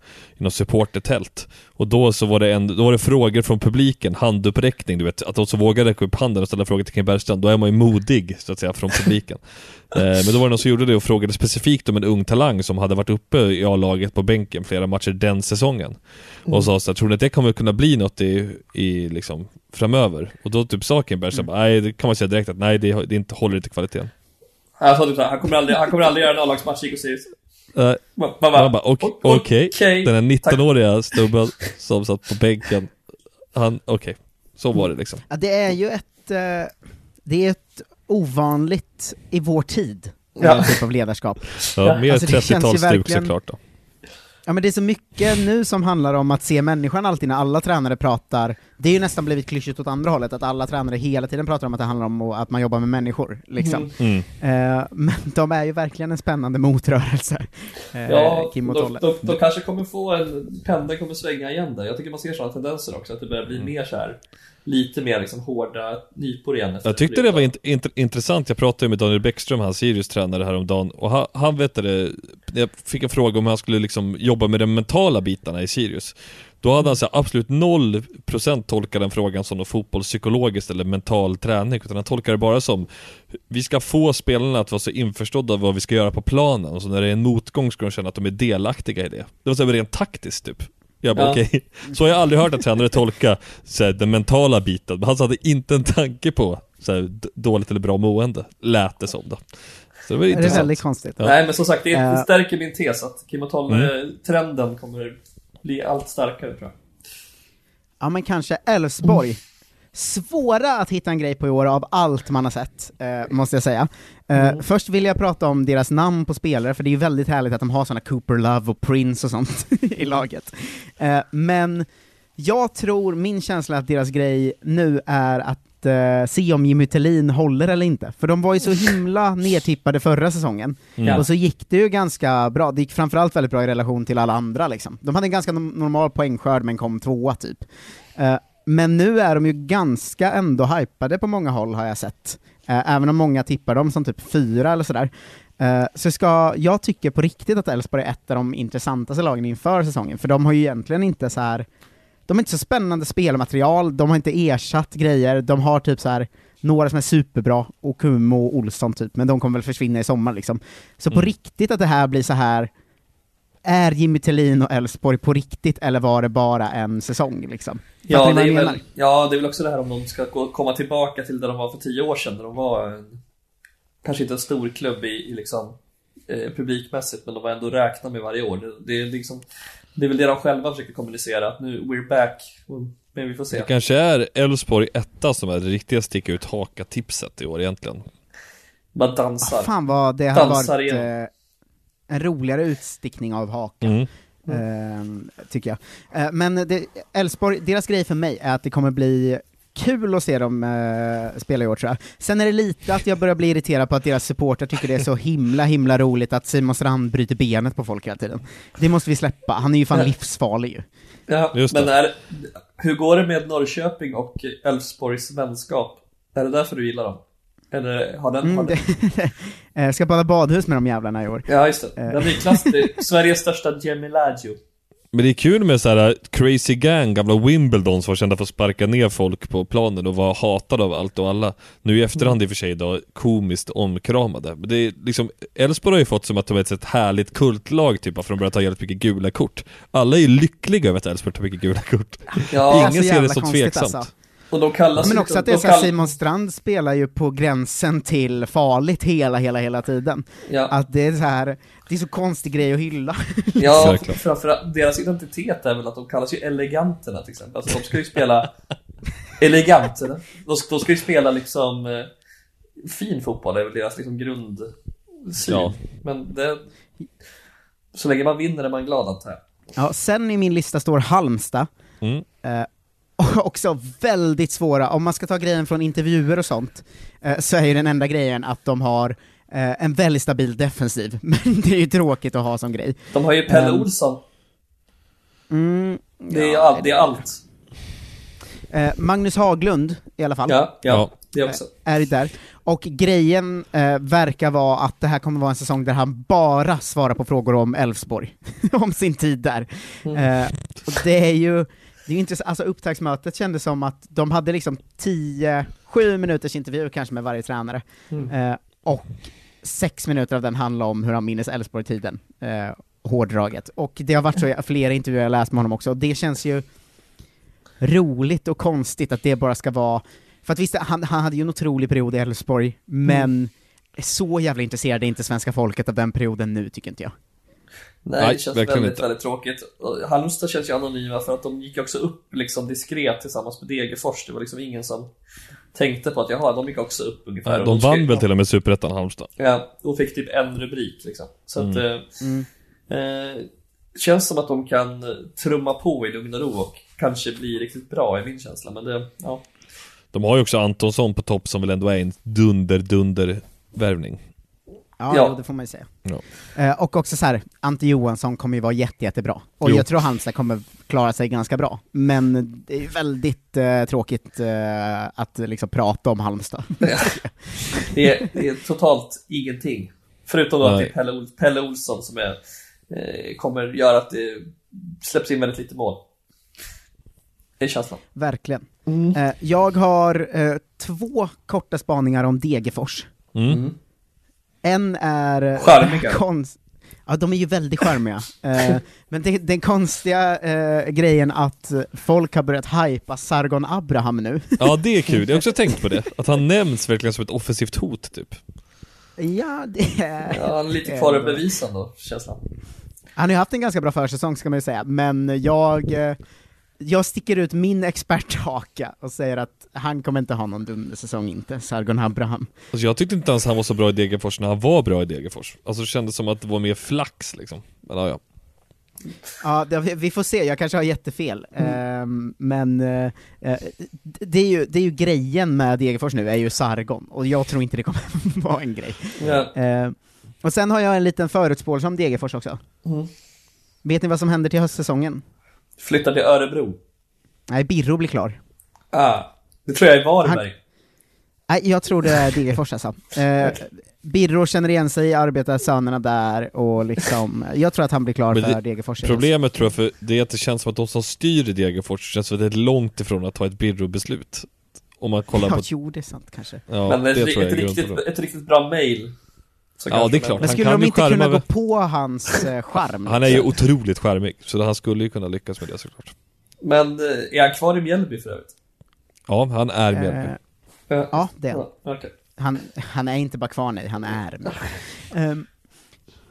[SPEAKER 11] något supportertält. Och då så var det en, då var det frågor från publiken, handuppräckning du vet, att de som vågade räcka upp handen och ställa frågor till Kim Bergstrand, då är man ju modig så att säga från publiken. eh, men då var det någon som gjorde det och frågade specifikt om en ung talang som hade varit uppe i A-laget på bänken flera matcher den säsongen.
[SPEAKER 13] Mm.
[SPEAKER 11] Och sa så här, tror ni att det kommer kunna bli något i, i liksom framöver? Och då typ sa Kim Bergstrand, bara, nej det kan man säga direkt att nej det, det inte håller inte kvaliteten.
[SPEAKER 13] Jag sa typ såhär, han kommer aldrig, han kommer aldrig göra en A-lagsmatch i Va- va- va?
[SPEAKER 11] man bara, ok-
[SPEAKER 13] O-
[SPEAKER 11] okej,
[SPEAKER 13] okej,
[SPEAKER 11] den här 19-åriga snubben som satt på bänken, han, okej, så var det liksom.
[SPEAKER 12] Ja, det är ju ett, eh, det är ett ovanligt i vår tid,
[SPEAKER 11] Ja.
[SPEAKER 12] typ av ledarskap.
[SPEAKER 11] Ja, mer
[SPEAKER 12] Alltså, det känns ju
[SPEAKER 11] 30-talsstuk
[SPEAKER 12] verkligen-
[SPEAKER 11] såklart då.
[SPEAKER 12] Ja men det är så mycket nu som handlar om att se människan alltid när alla tränare pratar, det är ju nästan blivit klyschigt åt andra hållet, att alla tränare hela tiden pratar om att det handlar om att man jobbar med människor, liksom.
[SPEAKER 11] Mm.
[SPEAKER 12] Eh, men de är ju verkligen en spännande motrörelse, eh,
[SPEAKER 13] Ja,
[SPEAKER 12] Kim och
[SPEAKER 13] de,
[SPEAKER 12] Tolle.
[SPEAKER 13] de, de kanske kommer få en, pendeln kommer svänga igen där. Jag tycker man ser sådana tendenser också, att det börjar bli
[SPEAKER 11] Mm.
[SPEAKER 13] mer så här lite mer liksom hårda nypor igen. efter
[SPEAKER 11] Jag tyckte det var int int intressant, jag pratade ju med Daniel Bäckström, han Sirius tränare häromdagen, och han, han vet det, jag fick en fråga om hur han skulle liksom jobba med de mentala bitarna i Sirius. Då hade han så absolut 0% tolkat den frågan som något fotbollspsykologiskt eller mental träning, utan han tolkar det bara som vi ska få spelarna att vara så införstådda av vad vi ska göra på planen, och så när det är en motgång ska de känna att de är delaktiga i det. Det var så rent taktiskt typ. Jag bara
[SPEAKER 13] Ja.
[SPEAKER 11] okej, så har jag aldrig hört en tränare tolka så här, den mentala biten, men han hade inte en tanke på så här, dåligt eller bra mående, lät det som då. Så det var
[SPEAKER 12] Det är väldigt konstigt.
[SPEAKER 11] Ja.
[SPEAKER 13] Nej men som sagt, det, det
[SPEAKER 12] Eh.
[SPEAKER 13] stärker min tes att och
[SPEAKER 11] Mm.
[SPEAKER 13] Tolle-trenden kommer bli allt starkare tror jag.
[SPEAKER 12] Ja men kanske Elfsborg. Svåra att hitta en grej på i år av allt man har sett, eh, måste jag säga. Eh, Först vill jag prata om deras namn på spelare, för det är ju väldigt härligt att de har såna Cooper Love och Prince och sånt i laget. Eh, men jag tror, min känsla att deras grej nu är att eh, se om Jimmy Tillin håller eller inte. För de var ju så himla nedtippade förra säsongen,
[SPEAKER 13] Mm.
[SPEAKER 12] och så gick det ju ganska bra. Det gick framförallt väldigt bra i relation till alla andra liksom. De hade en ganska normal poängskörd men kom tvåa typ. Men nu är de ju ganska ändå hypade på många håll har jag sett. Eh, även om många tippar dem som typ fyra eller sådär. Eh, så ska, jag tycker på riktigt att Elfsborg är ett av de intressantaste lagen inför säsongen, för de har ju egentligen inte så här. de har inte så spännande spelmaterial, de har inte ersatt grejer, de har typ så här några som är superbra, Okumo och Olsson typ, men de kommer väl försvinna i sommar liksom. Så på
[SPEAKER 11] Mm.
[SPEAKER 12] riktigt att det här blir så här är Jimmy Tillin och Elfsborg på riktigt, eller var det bara en säsong liksom?
[SPEAKER 13] Ja det, är väl, ja, det är väl också det här om de ska gå, komma tillbaka till där de var för tio år sedan, där de var en, kanske inte en stor klubb i, i liksom, eh, publikmässigt, men de var ändå räkna med varje år. Det, det, är liksom, det är väl det de själva försöker kommunicera, att nu, we're back, men vi får se.
[SPEAKER 11] Det kanske är Elfsborg etta som är det riktiga sticka ut haka-tipset i år egentligen.
[SPEAKER 13] Bara dansar.
[SPEAKER 12] Ah, fan vad det har
[SPEAKER 13] Dansar
[SPEAKER 12] varit
[SPEAKER 13] igen.
[SPEAKER 12] En roligare utstickning av hakan.
[SPEAKER 11] Mm.
[SPEAKER 12] Eh, tycker jag. Eh, men Elfsborg, deras grej för mig är att det kommer bli kul att se dem eh, spela i år tror jag. Sen är det lite att jag börjar bli irriterad på att deras supportrar tycker det är så himla himla roligt att Simon Strand bryter benet på folk hela tiden. Det måste vi släppa, han är ju fan
[SPEAKER 13] Ja.
[SPEAKER 12] livsfarlig ju.
[SPEAKER 13] Ja,
[SPEAKER 11] Just
[SPEAKER 13] men är, hur går det med Norrköping och Elfsborgs vänskap? Är det därför du gillar dem? Eller har den... har
[SPEAKER 12] Mm,
[SPEAKER 13] den...
[SPEAKER 12] det, eh, ska bada badhus med de jävlarna i år.
[SPEAKER 13] Ja, just det.
[SPEAKER 12] Eh.
[SPEAKER 13] Klass, det är Sveriges största Gemilaggio.
[SPEAKER 11] Men det är kul med så här uh, crazy gang, gamla Wimbledon som var kända för att sparka ner folk på planen och var hatade av allt och alla. Nu i efterhand i och för sig då, komiskt omkramade. Men det är liksom, Elfsborg har ju fått som att de är ett härligt kultlag typ, för att de börjar ta jävligt mycket gula kort. Alla är ju lyckliga över att Elfsborg tar mycket gula kort.
[SPEAKER 13] Ja,
[SPEAKER 11] Ingen ser det
[SPEAKER 12] konstigt,
[SPEAKER 11] tveksamt.
[SPEAKER 12] alltså.
[SPEAKER 13] Och de kallas
[SPEAKER 12] Men också att det
[SPEAKER 13] de
[SPEAKER 12] är så
[SPEAKER 13] kall-
[SPEAKER 12] Simon Strand spelar ju på gränsen till farligt hela, hela, hela tiden.
[SPEAKER 13] Ja.
[SPEAKER 12] Att det är så här, det är så konstig grej att hylla.
[SPEAKER 13] Ja, framförallt deras identitet är väl att de kallas ju eleganterna till exempel. Alltså de ska ju spela eleganterna. De, de ska ju spela liksom eh, fin fotboll, är väl deras liksom grundsyn.
[SPEAKER 11] Ja.
[SPEAKER 13] Men det, så länge man vinner är man glad antar jag.
[SPEAKER 12] Ja, sen i min lista står Halmstad.
[SPEAKER 11] Mm.
[SPEAKER 12] Och också väldigt svåra, om man ska ta grejen från intervjuer och sånt, eh, så är ju den enda grejen att de har eh, en väldigt stabil defensiv, men det är ju tråkigt att ha som grej.
[SPEAKER 13] De har ju Pelle
[SPEAKER 12] Ehm,
[SPEAKER 13] Olsson.
[SPEAKER 12] Mm,
[SPEAKER 13] Det är, all, det är allt.
[SPEAKER 12] Eh, Magnus Haglund i alla fall.
[SPEAKER 13] Ja, ja, det också.
[SPEAKER 12] Är där. Och grejen eh, verkar vara att det här kommer vara en säsong där han bara svarar på frågor om Elfsborg, om sin tid där.
[SPEAKER 13] Mm.
[SPEAKER 12] Eh, och det är ju, det är intressant, alltså upptaktsmötet kändes som att de hade liksom 10, 7 minuters intervju kanske med varje tränare,
[SPEAKER 13] Mm.
[SPEAKER 12] eh, och sex minuter av den handlar om hur han minns Elfsborg-tiden, eh, hårdraget. Och det har varit så i flera intervjuer jag läst med honom också, och det känns ju roligt och konstigt att det bara ska vara, för att visst, han, han hade ju en otrolig period i Elfsborg, men så jävla intresserade är inte svenska folket av den perioden nu, tycker inte jag.
[SPEAKER 13] Nej,
[SPEAKER 11] Nej,
[SPEAKER 13] det känns väldigt,
[SPEAKER 11] inte.
[SPEAKER 13] väldigt tråkigt. Halmstad känns ju anonyma för att de gick också upp liksom diskret tillsammans med Degerfors. Det var liksom ingen som tänkte på att jaha, de gick också upp ungefär.
[SPEAKER 11] Nej, de
[SPEAKER 13] ju-
[SPEAKER 11] vann väl till och med Superettan Halmstad?
[SPEAKER 13] Ja, och fick typ en rubrik liksom. Så att,
[SPEAKER 11] Mm.
[SPEAKER 13] eh, eh, känns som att de kan eh, trumma på i lugn och ro och kanske bli riktigt bra i min känsla, men det, ja.
[SPEAKER 11] De har ju också Antonsson på topp som väl ändå är en dunder-dunder-värvning.
[SPEAKER 12] Ja,
[SPEAKER 13] Ja.
[SPEAKER 12] Jo, det får man ju säga.
[SPEAKER 11] Ja.
[SPEAKER 12] Eh, och också så här, Ante Johansson kommer ju vara jätte, jättebra. Och
[SPEAKER 11] Jo.
[SPEAKER 12] jag tror Halmstad kommer klara sig ganska bra. Men det är ju väldigt eh, tråkigt eh, att liksom prata om Halmstad.
[SPEAKER 13] Det är, det är totalt ingenting. Förutom då att det
[SPEAKER 11] Nej.
[SPEAKER 13] är Pelle, Ol- Pelle Olsson som är, eh, kommer göra att det släpps in väldigt lite mål. Det är känslan.
[SPEAKER 12] Verkligen. Eh, jag har eh, två korta spaningar om Degerfors.
[SPEAKER 11] Mm.
[SPEAKER 12] En är... eh,
[SPEAKER 13] Charmiga.
[SPEAKER 12] Konst... Ja, de är ju väldigt charmiga. Eh, men det, den konstiga eh, grejen att folk har börjat hypa Sargon Abraham nu.
[SPEAKER 11] Ja, det är kul. Jag har också tänkt på det. Att han nämns verkligen som ett offensivt hot, typ.
[SPEAKER 12] ja, det är...
[SPEAKER 13] Ja, han är lite kvar att bevisa ändå, känslan.
[SPEAKER 12] Han har ju haft en ganska bra försäsong ska man ju säga, men jag, eh, jag sticker ut min experthaka och säger att han kommer inte ha någon dundersäsong inte, Sargon Abraham.
[SPEAKER 11] Alltså jag tyckte inte ens han var så bra i Degerfors när han var bra i Degerfors. Alltså det kändes som att det var mer flax liksom. Men ja, ja.
[SPEAKER 12] Ja, det, vi- får se, jag kanske har jättefel. Ehm, men eh, eh, det, är ju, det är ju grejen med Degerfors nu, är ju Sargon, och jag tror inte det kommer vara en grej.
[SPEAKER 13] Ja.
[SPEAKER 12] Ehm, och sen har jag en liten förutspåelse om Degerfors också.
[SPEAKER 13] Mm.
[SPEAKER 12] Vet ni vad som händer till höstsäsongen?
[SPEAKER 13] Flyttar till Örebro.
[SPEAKER 12] Nej, Birro blir klar.
[SPEAKER 13] Ah, det tror jag är Varberg.
[SPEAKER 12] Nej, jag tror det är Degerfors alltså. Eh, Birro känner igen sig i arbetarsönerna där, och liksom, jag tror att han blir klar
[SPEAKER 11] Men
[SPEAKER 12] för
[SPEAKER 11] det-
[SPEAKER 12] Degerfors.
[SPEAKER 11] Problemet tror jag för det är att det känns som att de som styr Degerfors känns väldigt långt ifrån att ta ett Birro-beslut. Om man kollar
[SPEAKER 12] Ja,
[SPEAKER 11] på...
[SPEAKER 12] jo, det är sant kanske.
[SPEAKER 11] Ja,
[SPEAKER 13] Men ett,
[SPEAKER 11] det tror jag
[SPEAKER 13] ett,
[SPEAKER 11] är
[SPEAKER 13] riktigt, ett riktigt bra mail. Så
[SPEAKER 11] Ja, det är klart.
[SPEAKER 12] Men
[SPEAKER 11] Han
[SPEAKER 12] skulle
[SPEAKER 11] kan
[SPEAKER 12] de inte kunna gå på hans eh, charm?
[SPEAKER 11] Han är ju otroligt charmig, så han skulle ju kunna lyckas med det såklart.
[SPEAKER 13] Men eh, är han kvar i Mjällby för övrigt?
[SPEAKER 11] Ja, han är Mjällby.
[SPEAKER 12] Ja, det är han.
[SPEAKER 13] Okej.
[SPEAKER 12] han. Han är inte bara kvar nej, han är med. Ehm,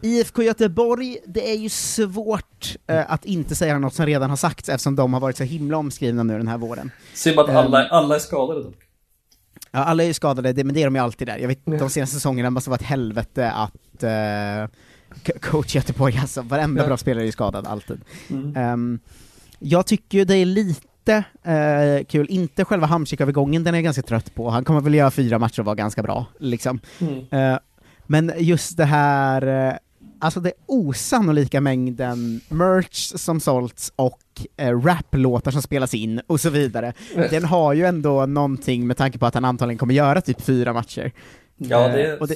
[SPEAKER 12] IFK Göteborg, det är ju svårt eh, att inte säga något som redan har sagts eftersom de har varit så himla omskrivna nu den här våren.
[SPEAKER 13] Synd att
[SPEAKER 12] Ehm.
[SPEAKER 13] alla, alla är skadade dock.
[SPEAKER 12] Ja, alla är ju skadade, det, men det är de ju alltid där. Jag vet, de senaste säsongerna måste vara ett helvete att co- coach Göteborg, alltså varenda
[SPEAKER 13] Ja.
[SPEAKER 12] bra spelare är ju skadad, alltid.
[SPEAKER 13] Mm.
[SPEAKER 12] Ehm, jag tycker ju det är lite eh, kul, inte själva Hamsik-övergången, den är jag ganska trött på. Han kommer väl göra fyra matcher och vara ganska bra, liksom.
[SPEAKER 13] Mm.
[SPEAKER 12] Eh, men just det här, alltså det osannolika mängden merch som sålts och eh, raplåtar som spelas in och så vidare. Den har ju ändå någonting med tanke på att han antagligen kommer göra typ fyra matcher.
[SPEAKER 13] Ja,
[SPEAKER 12] Eh,
[SPEAKER 13] det,
[SPEAKER 12] och det,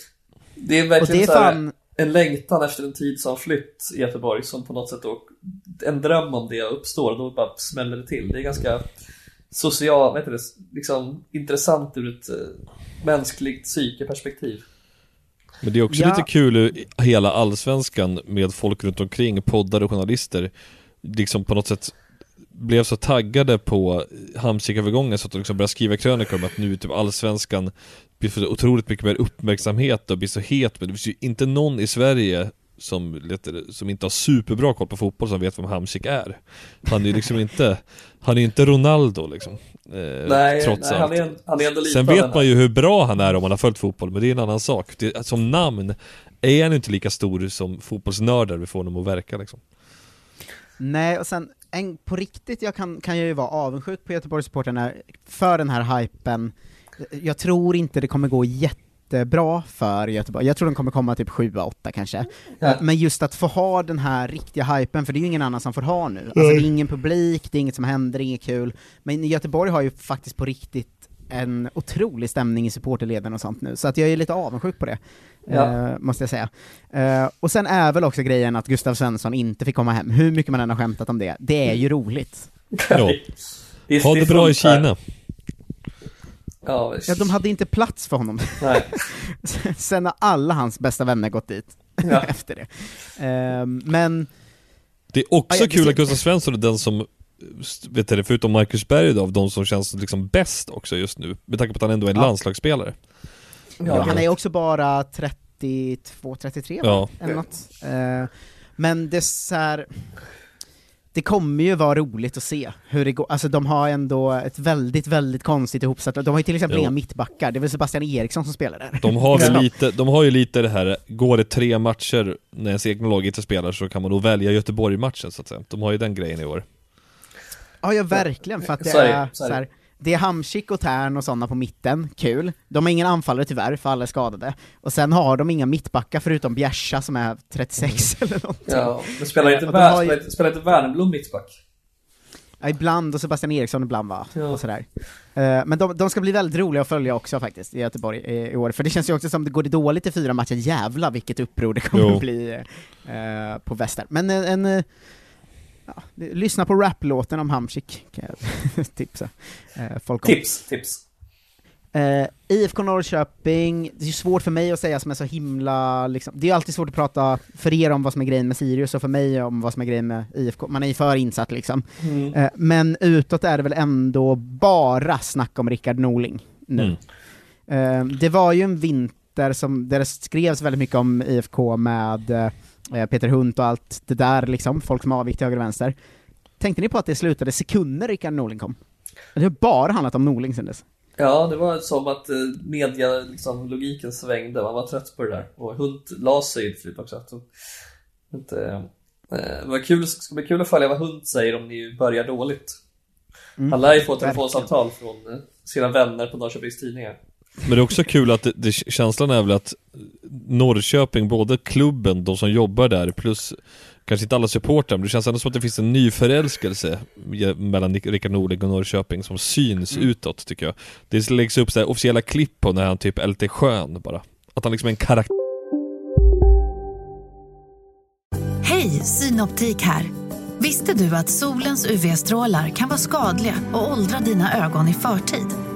[SPEAKER 13] det är
[SPEAKER 12] och
[SPEAKER 13] verkligen
[SPEAKER 12] det är fan,
[SPEAKER 13] en längtan efter en tid som flytt i Göteborg som på något sätt då, en dröm om det uppstår då bara smäller det till. Det är ganska social, heter det, liksom intressant ur ett eh, mänskligt psykeperspektiv.
[SPEAKER 11] Men det är också
[SPEAKER 12] Ja.
[SPEAKER 11] lite kul ur hela allsvenskan med folk runt omkring, poddar och journalister, liksom på något sätt blev så taggade på Hamsik-övergången så att de liksom började skriva krönikor om att nu typ allsvenskan blir så otroligt mycket mer uppmärksamhet och blir så het, men det finns ju inte någon i Sverige som, som inte har superbra koll på fotboll som vet vem Hamsik är. Han är ju liksom inte, han är inte Ronaldo liksom. Eh,
[SPEAKER 13] Nej,
[SPEAKER 11] trots
[SPEAKER 13] nej,
[SPEAKER 11] allt.
[SPEAKER 13] han är- han är ändå lite
[SPEAKER 11] Sen vet man ju hur bra han är om man har följt fotboll, men det är en annan sak. Det, som namn är han inte lika stor som fotbollsnördar vi får honom att verka liksom.
[SPEAKER 12] Nej, och sen en, på riktigt jag kan, kan jag ju vara avundsjuk på Göteborgssupportrarna för den här hypen. Jag tror inte det kommer gå jättebra för Göteborg, jag tror de kommer komma typ 7-8 kanske.
[SPEAKER 13] Ja.
[SPEAKER 12] Men just att få ha den här riktiga hypen, för det är ju ingen annan som får ha nu. Alltså det är ingen publik, det är inget som händer, det är inget kul. Men Göteborg har ju faktiskt på riktigt en otrolig stämning i supporterleden och sånt nu, så att jag är lite avundsjuk på det.
[SPEAKER 13] Ja.
[SPEAKER 12] eh, måste jag säga. Eh, och sen är väl också grejen att Gustav Svensson inte fick komma hem, hur mycket man än har skämtat om det, det är ju roligt.
[SPEAKER 11] Ja. Ha
[SPEAKER 13] det
[SPEAKER 11] bra i. Kina.
[SPEAKER 13] Ja.
[SPEAKER 12] Ja, de hade inte plats för honom.
[SPEAKER 13] Nej.
[SPEAKER 12] sen har alla hans bästa vänner gått dit
[SPEAKER 13] Ja.
[SPEAKER 12] efter det. Eh, men
[SPEAKER 11] Det är också
[SPEAKER 12] Ja,
[SPEAKER 11] kul
[SPEAKER 12] det-
[SPEAKER 11] att Gustav Svensson är den som, vet du, förutom Marcus Berg då, av de som känns liksom bäst också just nu, med tanke på att han ändå är en
[SPEAKER 12] Ja.
[SPEAKER 11] landslagsspelare.
[SPEAKER 12] Ja, han är också bara 32, 33 va?
[SPEAKER 11] Ja.
[SPEAKER 12] Eller något. Eh, men det är så här, det kommer ju vara roligt att se hur det går, alltså de har ändå ett väldigt, väldigt konstigt ihopsatt, de har ju till exempel
[SPEAKER 11] Jo.
[SPEAKER 12] inga mittbackar, det är väl Sebastian Eriksson som spelar där.
[SPEAKER 11] De har väl
[SPEAKER 12] Ja.
[SPEAKER 11] lite, de har ju lite det här, går det tre matcher när ens egna lag inte spelar så kan man nog välja Göteborg-matchen så att säga. De har ju den grejen i år.
[SPEAKER 12] Ja, ja verkligen, för att det
[SPEAKER 13] Så är
[SPEAKER 12] är
[SPEAKER 13] så
[SPEAKER 12] här, det är Hamsik och Tern och sådana på mitten, kul. De har ingen anfallare tyvärr, för alla är skadade. Och sen har de inga mittbackar förutom Bjärsa som är 36 eller någonting.
[SPEAKER 13] Ja, men spelar inte,
[SPEAKER 12] Och de
[SPEAKER 13] Vär,
[SPEAKER 12] ju-
[SPEAKER 13] spelar inte, spelar inte Wernbloom mittback?
[SPEAKER 12] Ja, ibland, och Sebastian Eriksson ibland va,
[SPEAKER 13] Ja.
[SPEAKER 12] och sådär. Eh, men de, de ska bli väldigt roliga att följa också faktiskt, i Göteborg i, i år, för det känns ju också som det går det dåligt i fyra matcher, jävla vilket uppror det kommer
[SPEAKER 11] Jo.
[SPEAKER 12] att bli eh, på väster. Men en, en eh, ja, lyssna på raplåten om Hamsik, kan jag tipsa eh, folk om.
[SPEAKER 13] Tips, tips.
[SPEAKER 12] Eh, IFK Norrköping, det är svårt för mig att säga som är så himla, liksom, det är alltid svårt att prata för er om vad som är grejen med Sirius och för mig om vad som är grejen med IFK, man är ju för insatt liksom.
[SPEAKER 13] Mm.
[SPEAKER 12] Eh, men utåt är det väl ändå bara snack om Rickard Norling nu.
[SPEAKER 11] Mm.
[SPEAKER 12] Eh, det var ju en vinter som, där det skrevs väldigt mycket om IFK med Peter Hunt och allt det där liksom, folk som avgick till höger och vänster. Tänkte ni på att det slutade sekunder Rickard Norling kom? Det har bara handlat om Norling sen dess.
[SPEAKER 13] Ja, det var som att eh, media, liksom, logiken svängde, man var trött på det där. Och Hunt la sig till slut också. Så, inte, eh, var kul, ska bli kul att följa vad Hunt säger om ni börjar dåligt.
[SPEAKER 12] Mm,
[SPEAKER 13] Han lär ju få telefonsamtal från eh, sina vänner på Norrköpings Tidningar.
[SPEAKER 11] Men det är också kul att det, det, känslan är väl att Norrköping, både klubben, de som jobbar där, plus kanske inte alla supportrar, men det känns ändå som att det finns en ny förälskelse mellan Rickard Norling och Norrköping som syns utåt tycker jag. Det läggs upp så här officiella klipp på när han typ är lite skön bara. Att han liksom är en karaktär.
[SPEAKER 5] Hej, Synoptik här. Visste du att solens UV-strålar kan vara skadliga och åldra dina ögon i förtid?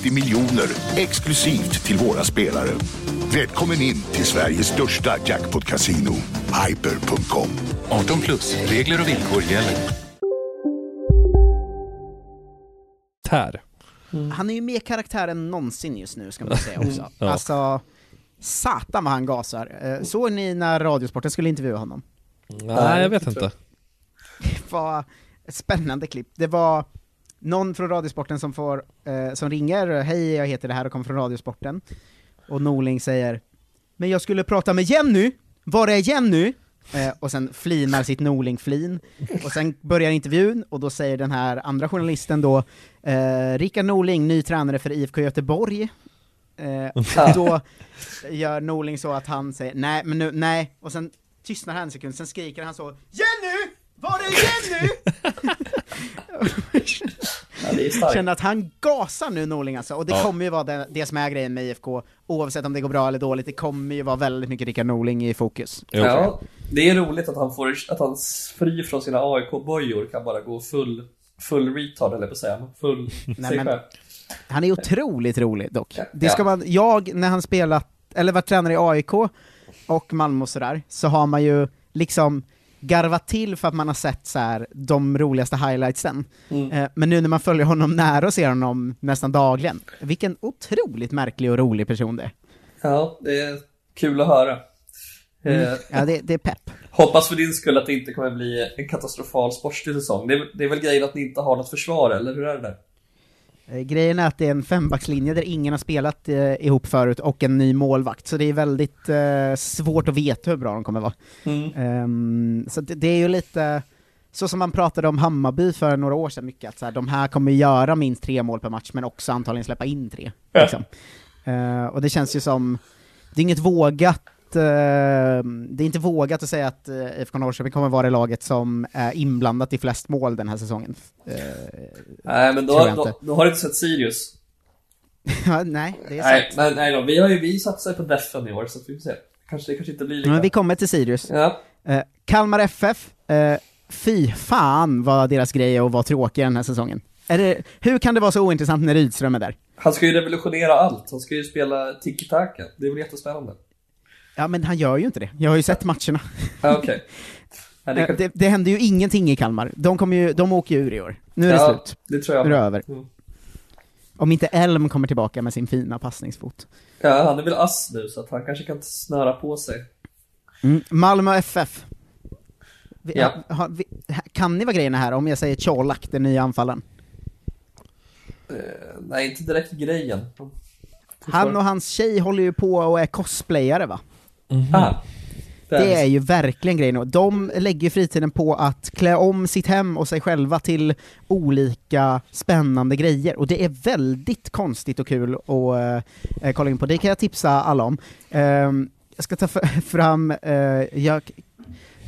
[SPEAKER 14] miljoner exklusivt till våra spelare. Välkommen in till Sveriges största jackpot-kasino, hyper.com.
[SPEAKER 15] 18 plus, regler och villkor gäller.
[SPEAKER 11] Tär.
[SPEAKER 12] Han är ju mer karaktär än någonsin just nu, ska man säga också.
[SPEAKER 11] Ja.
[SPEAKER 12] Alltså, satan vad han gasar. Eh, Såg ni när Radiosporten skulle intervjua honom?
[SPEAKER 11] Nej, jag vet inte.
[SPEAKER 12] Det var ett spännande klipp. Det var någon från Radiosporten som, får, eh, som ringer, hej jag heter det här och kommer från Radiosporten. Och Norling säger, men jag skulle prata med Jenny, var är Jenny? Eh, och sen flinar sitt Norling-flin. Och sen börjar intervjun, och då säger den här andra journalisten då, eh, Rickard Norling, ny tränare för IFK Göteborg. Eh, då gör Norling så att han säger nej, men nu, nej, och sen tystnar han en sekund, sen skriker han så Jenny! Var?
[SPEAKER 13] Ja, det är starkt.
[SPEAKER 12] Känner att han gasar nu Norling alltså, och det
[SPEAKER 13] Ja.
[SPEAKER 12] kommer ju vara det, det som är grejen med IFK, oavsett om det går bra eller dåligt, det kommer ju vara väldigt mycket Rickard Norling i fokus.
[SPEAKER 13] Ja, det är roligt att han får, att han fri från sina AIK-bojor kan bara gå full, full retard eller på att säga, full
[SPEAKER 12] Nej, men-. Han är otroligt rolig dock. Det
[SPEAKER 13] Ja.
[SPEAKER 12] ska man, jag, när han spelat, eller var tränare i AIK och Malmö och sådär, så har man ju liksom garvat till för att man har sett så här, de roligaste highlightsen.
[SPEAKER 13] Mm.
[SPEAKER 12] Eh, men nu när man följer honom nära och ser honom nästan dagligen, vilken otroligt märklig och rolig person det är.
[SPEAKER 13] Ja, det är kul att höra.
[SPEAKER 12] Mm.
[SPEAKER 13] Eh,
[SPEAKER 12] Ja, det, det är pepp.
[SPEAKER 13] Hoppas för din skull att det inte kommer bli en katastrofal sportslig säsong. Det är, det är väl grejen att ni inte har något försvar, eller hur är det där?
[SPEAKER 12] Eh, Grejen är att det är en fembackslinje där ingen har spelat eh, ihop förut och en ny målvakt, så det är väldigt eh, svårt att veta hur bra de kommer vara.
[SPEAKER 13] Mm.
[SPEAKER 12] Ehm, så det, det är ju lite, så som man pratade om Hammarby för några år sedan mycket, att så här, de här kommer göra minst tre mål per match, men också antagligen släppa in tre. Liksom. Eh, och det känns ju som, det är inget vågat, eh, det är inte vågat att säga att uh, IFK Norrköping kommer vara det laget som är inblandat i flest mål den här säsongen. Eh,
[SPEAKER 13] Nej, men då, då, då har du inte sett Sirius.
[SPEAKER 12] Nej, det är
[SPEAKER 13] Nej,
[SPEAKER 12] sant.
[SPEAKER 13] men, nej då, vi har ju vi satsar på defen i år, så vi får se. Kanske, det kanske inte blir lika...
[SPEAKER 12] Men vi kommer till Sirius.
[SPEAKER 13] Ja.
[SPEAKER 12] Eh, Kalmar FF, eh, fy fan vad deras grej är att vara tråkiga den här säsongen. Det, hur kan det vara så ointressant när Rydström är där?
[SPEAKER 13] Han ska ju revolutionera allt. Han ska ju spela tiki-taka. Det är väl jättespännande.
[SPEAKER 12] Ja men han gör ju inte det, jag har ju sett matcherna.
[SPEAKER 13] Okej. Ja, det
[SPEAKER 12] Eh,
[SPEAKER 13] kan-
[SPEAKER 12] det, det händer ju ingenting i Kalmar, de, kommer ju, de åker ju ur i år. Nu är det
[SPEAKER 13] Ja,
[SPEAKER 12] slut.
[SPEAKER 13] det tror jag
[SPEAKER 12] Nu är det över.
[SPEAKER 13] Mm.
[SPEAKER 12] Om inte Elm kommer tillbaka med sin fina passningsfot.
[SPEAKER 13] Ja, han är väl ass nu, så att han kanske kan snöra på sig.
[SPEAKER 12] Mm. Malmö FF. Vi,
[SPEAKER 13] Ja.
[SPEAKER 12] har, vi, kan ni vad grejerna här om jag säger Colak, den nya anfallaren?
[SPEAKER 13] Eh, nej, inte direkt grejen.
[SPEAKER 12] Han och hans tjej håller ju på och är cosplayare va?
[SPEAKER 13] Ah,
[SPEAKER 12] Det är ju verkligen grejen. De lägger fritiden på att klä om sitt hem och sig själva till olika spännande grejer, och det är väldigt konstigt och kul att eh, kolla in på. Det kan jag tipsa alla om. Ehm, jag ska ta fram, eh, jag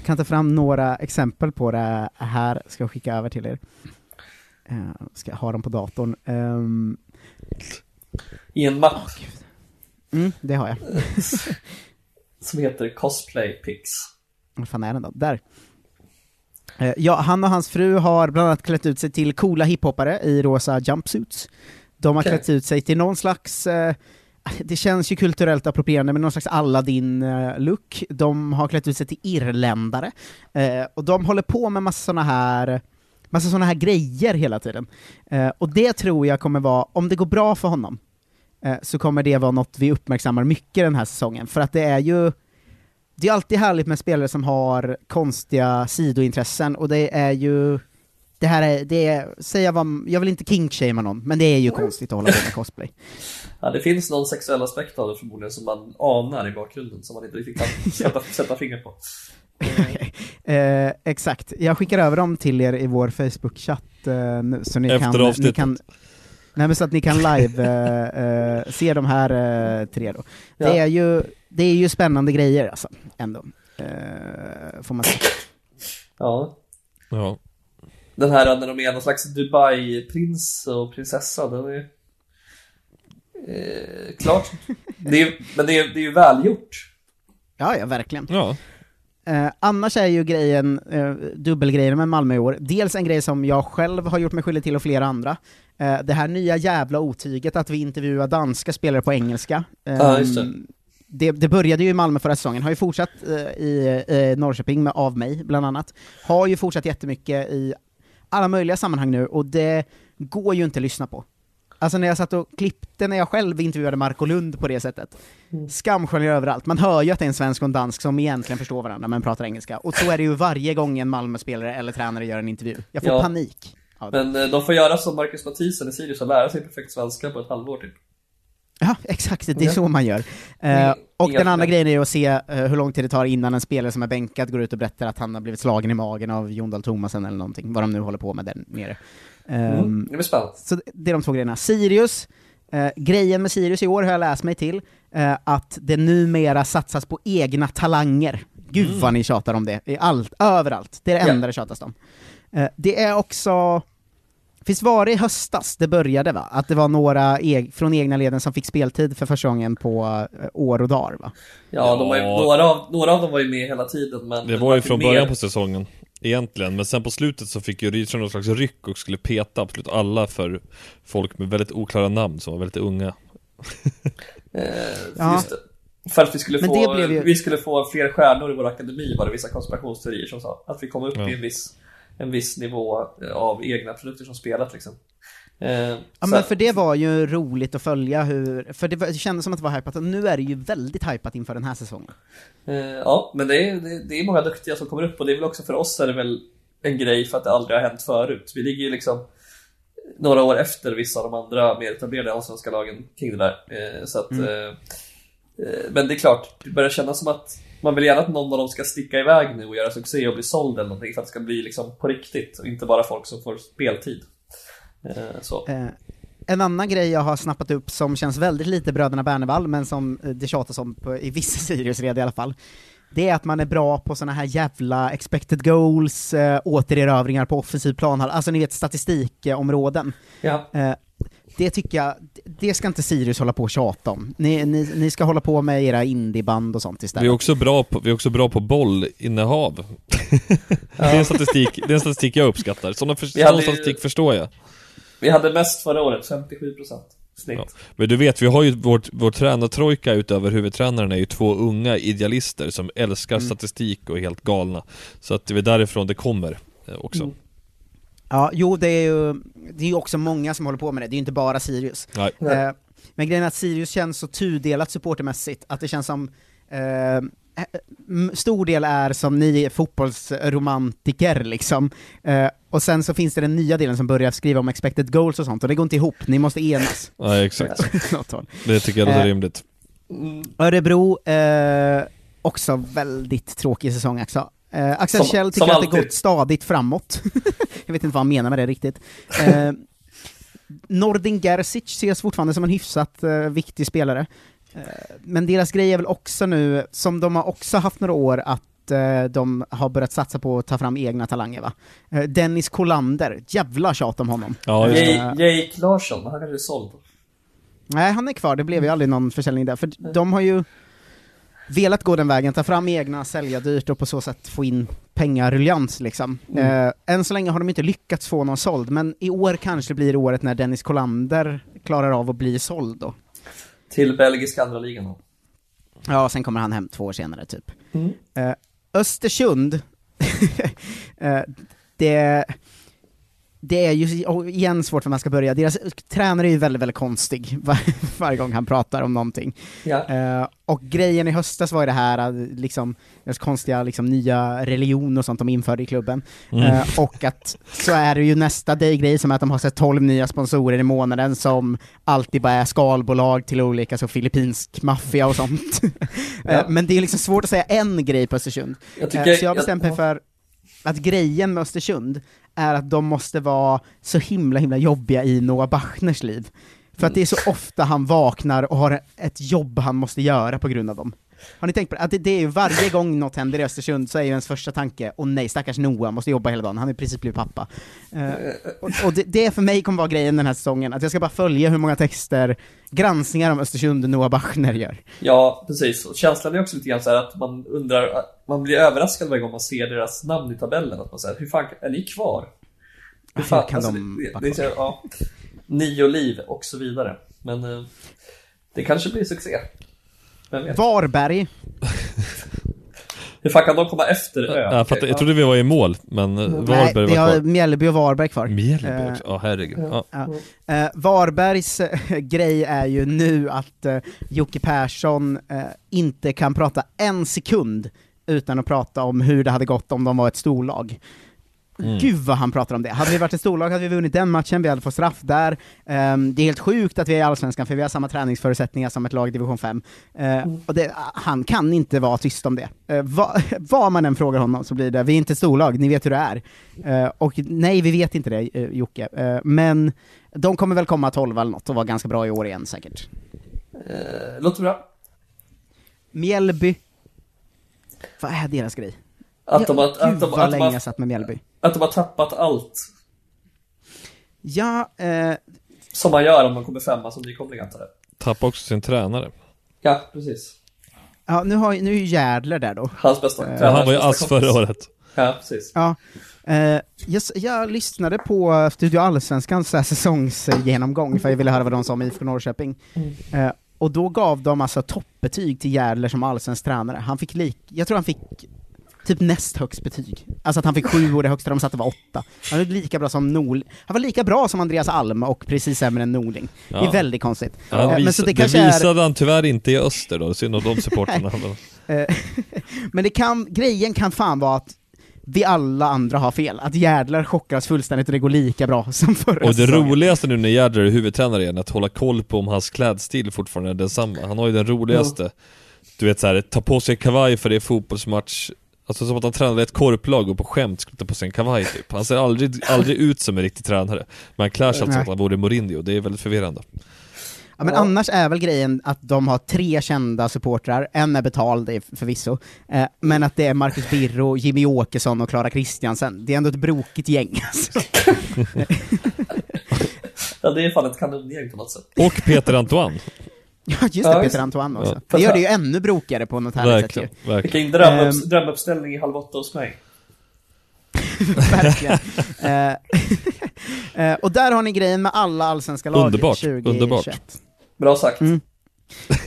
[SPEAKER 12] kan ta fram några exempel på det här, ska jag skicka över till er. Ska ha dem på datorn. Ehm,
[SPEAKER 13] I en mapp
[SPEAKER 12] mm, det har jag.
[SPEAKER 13] som heter Cosplay Pics.
[SPEAKER 12] Vad fan är den då? Där. Eh, Ja, han och hans fru har bland annat klätt ut sig till coola hiphoppare i rosa jumpsuits. De har
[SPEAKER 13] Okej.
[SPEAKER 12] klätt ut sig till någon slags, eh, det känns ju kulturellt approprierande, men någon slags Aladdin-look. De har klätt ut sig till irländare. Eh, och de håller på med massa såna här massa såna här grejer hela tiden. Eh, och det tror jag kommer vara, om det går bra för honom, eh, så kommer det vara något vi uppmärksammar mycket den här säsongen, för att det är ju det är alltid härligt med spelare som har konstiga sidointressen, och det är ju det här är, det är, säga vad, jag vill inte kinkshamea någon, men det är ju konstigt att hålla på med cosplay.
[SPEAKER 13] Ja, det finns någon sexuell aspekt av det förmodligen som man anar i bakgrunden, som man inte riktigt kan sätta, sätta fingret på.
[SPEAKER 12] Eh, exakt, jag skickar över dem till er i vår Facebook-chatt eh, nu, så ni
[SPEAKER 11] Efter
[SPEAKER 12] kan, ni
[SPEAKER 11] avsnittet.
[SPEAKER 12] kan Nej men så att ni kan live eh, eh, se de här eh, tre då. Det,
[SPEAKER 13] Ja.
[SPEAKER 12] är ju, det är ju spännande grejer alltså, ändå. Eh, får man säga.
[SPEAKER 13] Ja.
[SPEAKER 11] Ja.
[SPEAKER 13] Den här när de är någon slags Dubai-prins och prinsessa, den är... Eh, klart. Det är, men det är, det är ju välgjort.
[SPEAKER 12] Ja, ja verkligen.
[SPEAKER 11] Ja.
[SPEAKER 12] Eh, annars är ju grejen, eh, dubbelgrejen med Malmö i år, dels en grej som jag själv har gjort mig skyldig till och flera andra, eh, det här nya jävla otyget att vi intervjuar danska spelare på engelska. Eh,
[SPEAKER 13] just det.
[SPEAKER 12] Det, det började ju i Malmö förra säsongen, har ju fortsatt eh, i eh, Norrköping med Av mig, bland annat. Har ju fortsatt jättemycket i alla möjliga sammanhang nu, och det går ju inte att lyssna på. Alltså när jag satt och klippte när jag själv intervjuade Marco Lund på det sättet, skamsköljer överallt. Man hör ju att det är en svensk och en dansk som egentligen förstår varandra men pratar engelska. Och så är det ju varje gång en Malmö-spelare eller tränare gör en intervju. Jag får
[SPEAKER 13] Ja.
[SPEAKER 12] panik.
[SPEAKER 13] Men eh, de får göra som Marcus Mathisen i Sirius och lära sig perfekt svenska på ett halvår typ.
[SPEAKER 12] Ja, exakt, det är
[SPEAKER 13] Ja.
[SPEAKER 12] så man gör. Eh,
[SPEAKER 13] Inga-
[SPEAKER 12] och den andra grejen är ju att se eh, hur lång tid det tar innan en spelare som är bänkad går ut och berättar att han har blivit slagen i magen av Jon Dahl Tomasen eller någonting, vad de nu håller på med där nere.
[SPEAKER 13] Mm,
[SPEAKER 12] Ehm,
[SPEAKER 13] det blir spännande.
[SPEAKER 12] Så det är de två grejerna. Sirius, Eh, grejen med Sirius i år har jag läst mig till, eh, att det numera satsas på egna talanger. Gud
[SPEAKER 11] Mm.
[SPEAKER 12] vad ni tjatar om det, i allt, överallt. Det är det enda det tjatas om. Eh, det är också, Visst var det i höstas det började va? Att det var några eg- från egna leden som fick speltid för första gången på eh, år och dagar va?
[SPEAKER 13] Ja, de var ju, några, av, några av dem var ju med hela tiden men
[SPEAKER 11] Det var ju från
[SPEAKER 13] mer.
[SPEAKER 11] början på säsongen Egentligen, men sen på slutet så fick ju Rydström någon slags ryck och skulle peta absolut alla för folk med väldigt oklara namn som var väldigt unga
[SPEAKER 13] Eh,
[SPEAKER 12] Ja.
[SPEAKER 13] just det. För att vi skulle,
[SPEAKER 12] Men
[SPEAKER 13] få,
[SPEAKER 12] ju-
[SPEAKER 13] vi skulle få fler stjärnor i vår akademi var det vissa konspirationsteorier som sa. Att vi kom upp
[SPEAKER 11] Ja.
[SPEAKER 13] i en viss, en viss nivå av egna produkter som spelat liksom. Eh,
[SPEAKER 12] Ja men för det var ju roligt att följa hur, för det, var, det kändes som att det var hypat, nu är det ju väldigt hypat inför den här säsongen.
[SPEAKER 13] Eh, ja, men det är, det, det är många duktiga som kommer upp och det är väl också för oss är det väl en grej för att det aldrig har hänt förut. Vi ligger ju liksom några år efter vissa av de andra mer etablerade allsvenska lagen kring det där. Eh, så att,
[SPEAKER 12] Mm.
[SPEAKER 13] eh, eh, men det är klart, det börjar kännas som att man vill gärna att någon av dem ska sticka iväg nu och göra succé och bli såld eller någonting för att det ska bli liksom på riktigt och inte bara folk som får speltid. Eh, så.
[SPEAKER 12] Eh, en annan grej jag har snappat upp som känns väldigt lite Bröderna Bernevall, men som eh, det tjatas om på, i vissa Sirius-red i alla fall, det är att man är bra på såna här jävla expected goals, eh, återerövringar på offensiv planhall, alltså ni vet statistikområden.
[SPEAKER 13] Ja.
[SPEAKER 12] Eh, det tycker jag, det ska inte Sirius hålla på och tjata om. Ni, ni, ni ska hålla på med era indieband och sånt istället.
[SPEAKER 11] Vi är också bra på, vi är också bra på bollinnehav Det är en statistik, det är en statistik jag uppskattar, sådana för,
[SPEAKER 13] hade
[SPEAKER 11] statistik förstår jag
[SPEAKER 13] Vi hade mest förra året, 57% snitt.
[SPEAKER 11] Ja. Men du vet, vi har ju vårt, vår tränartrojka utöver huvudtränaren är ju två unga idealister som älskar
[SPEAKER 12] Mm.
[SPEAKER 11] statistik och är helt galna Så att det är därifrån det kommer eh, också
[SPEAKER 13] Mm.
[SPEAKER 12] Ja, jo det är ju, det är ju också många som håller på med det, det är ju inte bara Sirius.
[SPEAKER 11] Nej.
[SPEAKER 12] Eh, men grejen är att Sirius känns så tudelat supportermässigt, att det känns som eh, m- stor del är som ni är fotbollsromantiker liksom. Eh, och sen så finns det den nya delen som börjar skriva om expected goals och sånt, och det går inte ihop, ni måste enas.
[SPEAKER 11] Nej exakt,
[SPEAKER 12] Något håll.
[SPEAKER 11] det tycker jag låter
[SPEAKER 12] Eh,
[SPEAKER 11] rimligt
[SPEAKER 12] Örebro, eh, också väldigt tråkig säsong också. Eh, Axel
[SPEAKER 13] Som-
[SPEAKER 12] Kjell tycker att det gått stadigt framåt. jag vet inte vad han menar med det riktigt. Eh, Nordin Gerzic ses fortfarande som en hyfsat eh, viktig spelare. Eh, men deras grej är väl också nu, som de har också haft några år, att eh, de har börjat satsa på att ta fram egna talanger va. Eh, Dennis Kolander, jävla tjat om honom.
[SPEAKER 11] Ja,
[SPEAKER 13] Jake, Larsson, han är såld.
[SPEAKER 12] Nej, han är kvar, det blev ju aldrig någon försäljning där, för de har ju velat gå den vägen, ta fram egna, sälja dyrt och på så sätt få in pengaruljans liksom.
[SPEAKER 13] Mm.
[SPEAKER 12] Eh, än så länge har de inte lyckats få någon såld, men i år kanske det blir året när Dennis Kolander klarar av att bli såld då.
[SPEAKER 13] Till belgiska andra ligan då.
[SPEAKER 12] Ja, sen kommer han hem två år senare typ.
[SPEAKER 13] Mm.
[SPEAKER 12] Eh, Östersund, eh, det, det är ju igen svårt var man ska börja. Deras tränare är ju väldigt, väldigt konstig var, varje gång han pratar om någonting.
[SPEAKER 13] Ja.
[SPEAKER 12] Eh, och grejen i höstas var ju det här, liksom, deras konstiga liksom, nya religion och sånt de införde i klubben.
[SPEAKER 11] Mm.
[SPEAKER 12] Eh, och att så är det ju nästa day-grej som är att de har sett 12 nya sponsorer i månaden som alltid bara är skalbolag till olika så filippinsk maffia och sånt. Eh,
[SPEAKER 13] Ja.
[SPEAKER 12] Men det är liksom svårt att säga en grej på Östersund.
[SPEAKER 13] Jag tycker-
[SPEAKER 12] så jag har bestämt mig för att grejen med Östersund är att de måste vara så himla himla jobbiga i Noah Bachners liv. För att det är så ofta han vaknar och har ett jobb han måste göra på grund av dem. Har ni tänkt på det? Att det, det är ju varje gång något händer i Östersund så är ju ens första tanke, åh nej stackars Noah, måste jobba hela dagen, han är i princip blivit pappa. Eh, och och det, det för mig kommer vara grejen den här säsongen, att jag ska bara följa hur många texter, granskningar om Östersund Noah Bachner gör.
[SPEAKER 13] Ja, precis. Och känslan är också lite grann så att man undrar, man blir överraskad varje gång man ser deras namn i tabellen. Att man säger, hur fan, är ni kvar? Hur
[SPEAKER 12] Hur kan de
[SPEAKER 13] det, det, så, ja, Nio liv och så vidare. Men eh, det kanske blir succé. Vem vet?
[SPEAKER 12] Varberg,
[SPEAKER 13] Hur fan kan de komma efter Ö?
[SPEAKER 11] jag, fattar, jag trodde vi var i mål, men eh,
[SPEAKER 12] nej
[SPEAKER 11] Varberg
[SPEAKER 12] vi
[SPEAKER 11] var
[SPEAKER 12] har
[SPEAKER 11] kvar
[SPEAKER 12] Mjällby och Varberg kvar.
[SPEAKER 11] Mjällby
[SPEAKER 12] Eh,
[SPEAKER 11] också, ja herregud ja.
[SPEAKER 12] Ja. Eh, Varbergs eh, grej är ju nu att eh, Jocke Persson eh, inte kan prata en sekund utan att prata om hur det hade gått om de var ett storlag.
[SPEAKER 11] Mm.
[SPEAKER 12] Gud vad han pratar om det. Hade vi varit ett storlag hade vi vunnit den matchen, vi hade fått straff där. Ehm, det är helt sjukt att vi är i Allsvenskan, för vi har samma träningsförutsättningar som ett lag i division 5. Uh, och det, han kan inte vara tyst om det. Uh, va, vad man än frågar honom så blir det, vi är inte ett storlag, ni vet hur det är. Uh, och nej, vi vet inte det, uh, Jocke. Uh, men de kommer väl komma 12 eller något och vara ganska bra i år igen säkert.
[SPEAKER 13] Eh, låter bra.
[SPEAKER 12] Mjällby. Vad är deras grej?
[SPEAKER 13] Att de har-
[SPEAKER 12] Gud
[SPEAKER 13] att de-
[SPEAKER 12] vad
[SPEAKER 13] att de har-
[SPEAKER 12] satt med Mjällby.
[SPEAKER 13] Att de har tappat allt.
[SPEAKER 12] Ja, eh,
[SPEAKER 13] Som man gör om man kommer femma som nykomling antar jag.
[SPEAKER 11] Tappade också sin tränare.
[SPEAKER 13] Ja, precis.
[SPEAKER 12] ja nu, har, nu är ju Järdler där då.
[SPEAKER 13] Hans bästa
[SPEAKER 12] Eh,
[SPEAKER 11] han var ju ass förra året.
[SPEAKER 13] Ja, precis.
[SPEAKER 12] Ja. Eh, jag, jag lyssnade på Studio Allsvenskans här säsongsgenomgång, för jag ville höra vad de sa om IFK Norrköping. Eh, och då gav de alltså toppbetyg till Järdler som allsvensk tränare. Han fick lik, jag tror han fick typ näst högst betyg. Alltså att han fick sju och det högsta de satte var åtta. Han var lika bra som Nol Han var lika bra som Andreas Alm och precis sämre än Norling. Det är
[SPEAKER 11] Ja.
[SPEAKER 12] väldigt konstigt.
[SPEAKER 11] Ja,
[SPEAKER 12] Eh, men så det
[SPEAKER 11] det,
[SPEAKER 12] kanske är...
[SPEAKER 11] visade han tyvärr inte i öster då, synd om de supportrarna. Men-
[SPEAKER 12] Eh, Men det kan, grejen kan fan vara att vi alla andra har fel, att Järdlar chockar oss fullständigt och det går lika bra som förra
[SPEAKER 11] Och det
[SPEAKER 12] säsongen.
[SPEAKER 11] roligaste nu när Järdler är huvudtränare igen, att hålla koll på om hans klädstil fortfarande är densamma. Han har ju den roligaste, du vet såhär, ta på sig kavaj för det är fotbollsmatch Alltså som att han tränade ett korplag och på skämt skulle ta på sig en kavaj typ. Han ser aldrig, aldrig ut som en riktig tränare. Men han klär sig alltså som att han vore Mourinho, det är väldigt förvirrande.
[SPEAKER 12] Ja, men annars är väl grejen att de har tre kända supportrar, en är betald förvisso, eh, men att det är Marcus Birro, Jimmy Åkesson och Klara Kristiansen. Det är ändå ett brokigt gäng alltså.
[SPEAKER 13] Ja, det är fan ett kanongäng på något sätt.
[SPEAKER 11] Och Peter Antoine.
[SPEAKER 12] Ja just det,
[SPEAKER 13] Ja,
[SPEAKER 12] Peter
[SPEAKER 13] det.
[SPEAKER 12] Antoine också.
[SPEAKER 11] Ja.
[SPEAKER 12] Det gör det ju ännu brokigare på något härligt sätt ju.
[SPEAKER 13] Vilken
[SPEAKER 12] Ehm.
[SPEAKER 13] drömuppställning i Halv åtta hos mig.
[SPEAKER 12] Verkligen. Eh, eh, och där har ni grejen med alla allsvenska lag
[SPEAKER 11] Underbart,
[SPEAKER 12] 2021.
[SPEAKER 11] underbart.
[SPEAKER 13] Bra sagt.
[SPEAKER 12] Mm.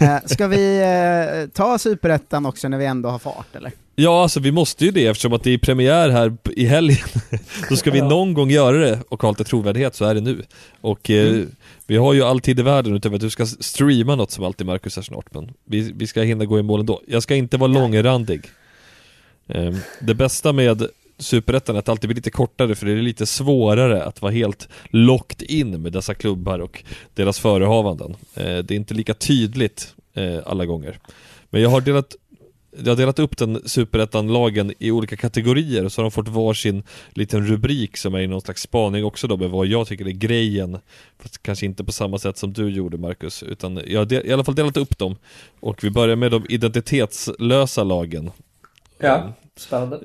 [SPEAKER 12] Eh, ska vi ta superettan också när vi ändå har fart eller?
[SPEAKER 11] Ja, alltså vi måste ju det eftersom att det är premiär här i helgen. Då ska vi någon gång göra det och ha lite trovärdighet, så är det nu. Och eh, vi har ju all tid i världen utöver att du ska streama något som alltid Marcus här snart, men vi, vi ska hinna gå i mål ändå. Jag ska inte vara långrandig. Eh, det bästa med Superettan är att det alltid blir lite kortare för det är lite svårare att vara helt locked in med dessa klubbar och deras förehavanden. Eh, det är inte lika tydligt eh, alla gånger. Men jag har delat jag har delat upp den superettan-lagen i olika kategorier och så har de fått varsin liten rubrik som är i någon slags spaning också då med vad jag tycker är grejen. Fast kanske inte på samma sätt som du gjorde Marcus Utan jag har del- i alla fall delat upp dem. Och vi börjar med de identitetslösa lagen.
[SPEAKER 13] Ja, spännande.